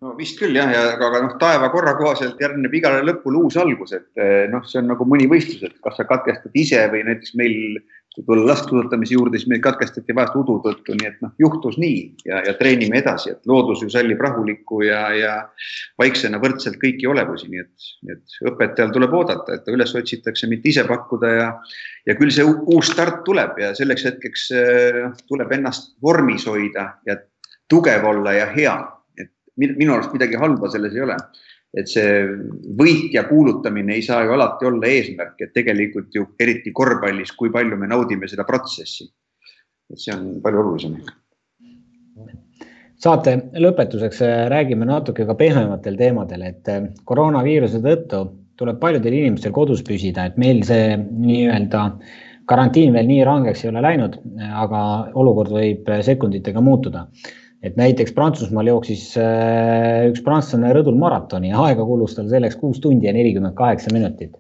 no vist küll jah, ja aga, aga noh, taeva korra kohaselt järgneb igale lõpule uus algus, et noh, see on nagu mõni võistlus, et kas sa katkestad ise või näiteks meil tulla laskesuusatamise juurde, siis meil katkestati vahest udu tõttu, nii et noh, juhtus nii ja, ja treenime edasi, et loodus ju sallib rahulikku ja, ja vaiksena võrdselt kõiki olevusi, nii et, et õpetajal tuleb oodata, et ta üles otsitakse, mitte ise pakkuda ja, ja küll see uus start tuleb ja selleks hetkeks äh, tuleb ennast vormis hoida ja tugev olla ja hea. Minu arust midagi halba selles ei ole et see võitja kuulutamine ei saa ju alati olla eesmärk, et tegelikult ju eriti korvpallis, kui palju me naudime seda protsessi. et see on palju olulisem. saate lõpetuseks äh, räägime natuke ka pehmematel teemadel, et äh, koroonaviiruse tõttu tuleb paljudel inimestel kodus püsida, et meil see nii-öelda karantiin veel nii rangeks ei ole läinud, aga olukord võib sekunditega muutuda et näiteks Prantsusmaal jooksis äh, üks prantslane rõdul maratoni ja aega kulus tal selleks kuus tundi ja nelikümmend kaheksa minutit.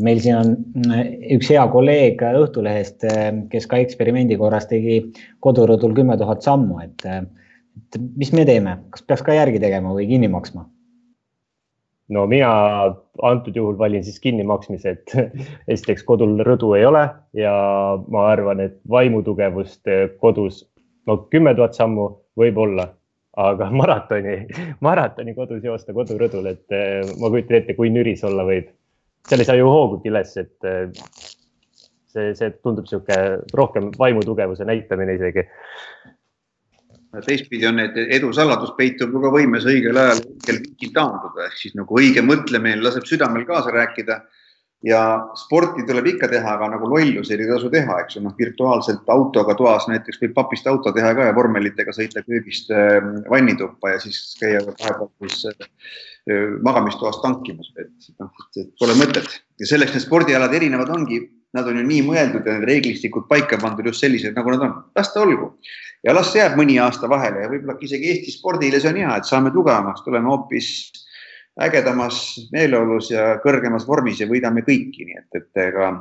meil siin on äh, üks hea kolleeg Õhtulehest, äh, kes ka eksperimendi korras tegi kodurõdul kümme tuhat sammu, et, et mis me teeme, kas peaks ka järgi tegema või kinni maksma? no mina antud juhul valin siis kinnimaksmise, et [LAUGHS] esiteks kodul rõdu ei ole ja ma arvan, et vaimutugevust kodus no kümme tuhat sammu võib-olla, aga [LAUGHS] maratoni, maratoni kodus joosta kodurõdul, et eh, ma kujutan ette, kui nüris olla võib. seal ei saa ju hoogugi üles, et eh, see, see tundub niisugune rohkem vaimutugevuse näitamine isegi. teistpidi on need edu saladus peitub ju ka võimes õigel ajal õigel vinkil taanduda ehk siis nagu õige mõtlemine laseb südamel kaasa rääkida ja sporti tuleb ikka teha, aga nagu lollusi ei tasu teha, eks ju, noh, virtuaalselt autoga toas näiteks võib papist auto teha ka ja vormelitega sõita köögist äh, vannituppa ja siis käia vahepeal siis äh, magamistoas tankimas, et noh, pole mõtet. Ja selleks need spordialad erinevad ongi, nad on ju nii mõeldud ja need reeglistikud paika pandud just sellised, nagu nad on, las ta olgu. Ja las jääb mõni aasta vahele ja võib-olla isegi Eesti spordile see on hea, et saame tugevamaks, tuleme hoopis ägedamas meeleolus ja kõrgemas vormis ja võidame kõiki, nii et, et ega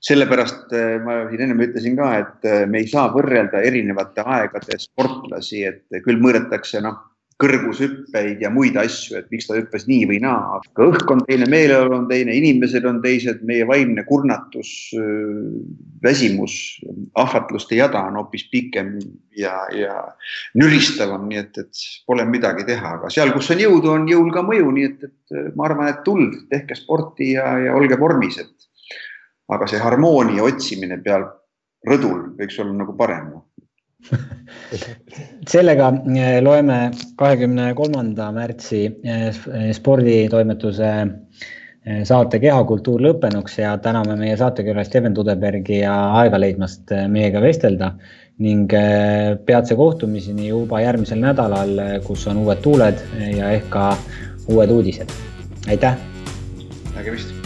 sellepärast eh, ma siin ennem ütlesin ka, et eh, me ei saa võrrelda erinevate aegade sportlasi, et küll mõõdetakse noh kõrgushüppeid ja muid asju, et miks ta hüppas nii või naa, aga õhk on teine, meeleolu on teine, inimesed on teised, meie vaimne kurnatus, väsimus, ahvatluste jada on hoopis pikem ja, ja nüristavam, nii et, et pole midagi teha, aga seal, kus on jõudu, on jõul ka mõju, nii et, et ma arvan, et tuld, tehke sporti ja, ja olge vormis, et aga see harmoonia otsimine peal rõdul võiks olla nagu parem [LAUGHS] sellega eh, loeme kahekümne kolmanda märtsi eh, sporditoimetuse eh, saate Kehakultuur lõppenuks ja täname meie saatekülalist Even Tudebergi ja aega leidmast meiega vestelda ning peatse kohtumiseni juba järgmisel nädalal, kus on uued tuuled ja ehk ka uued uudised. aitäh. nägemist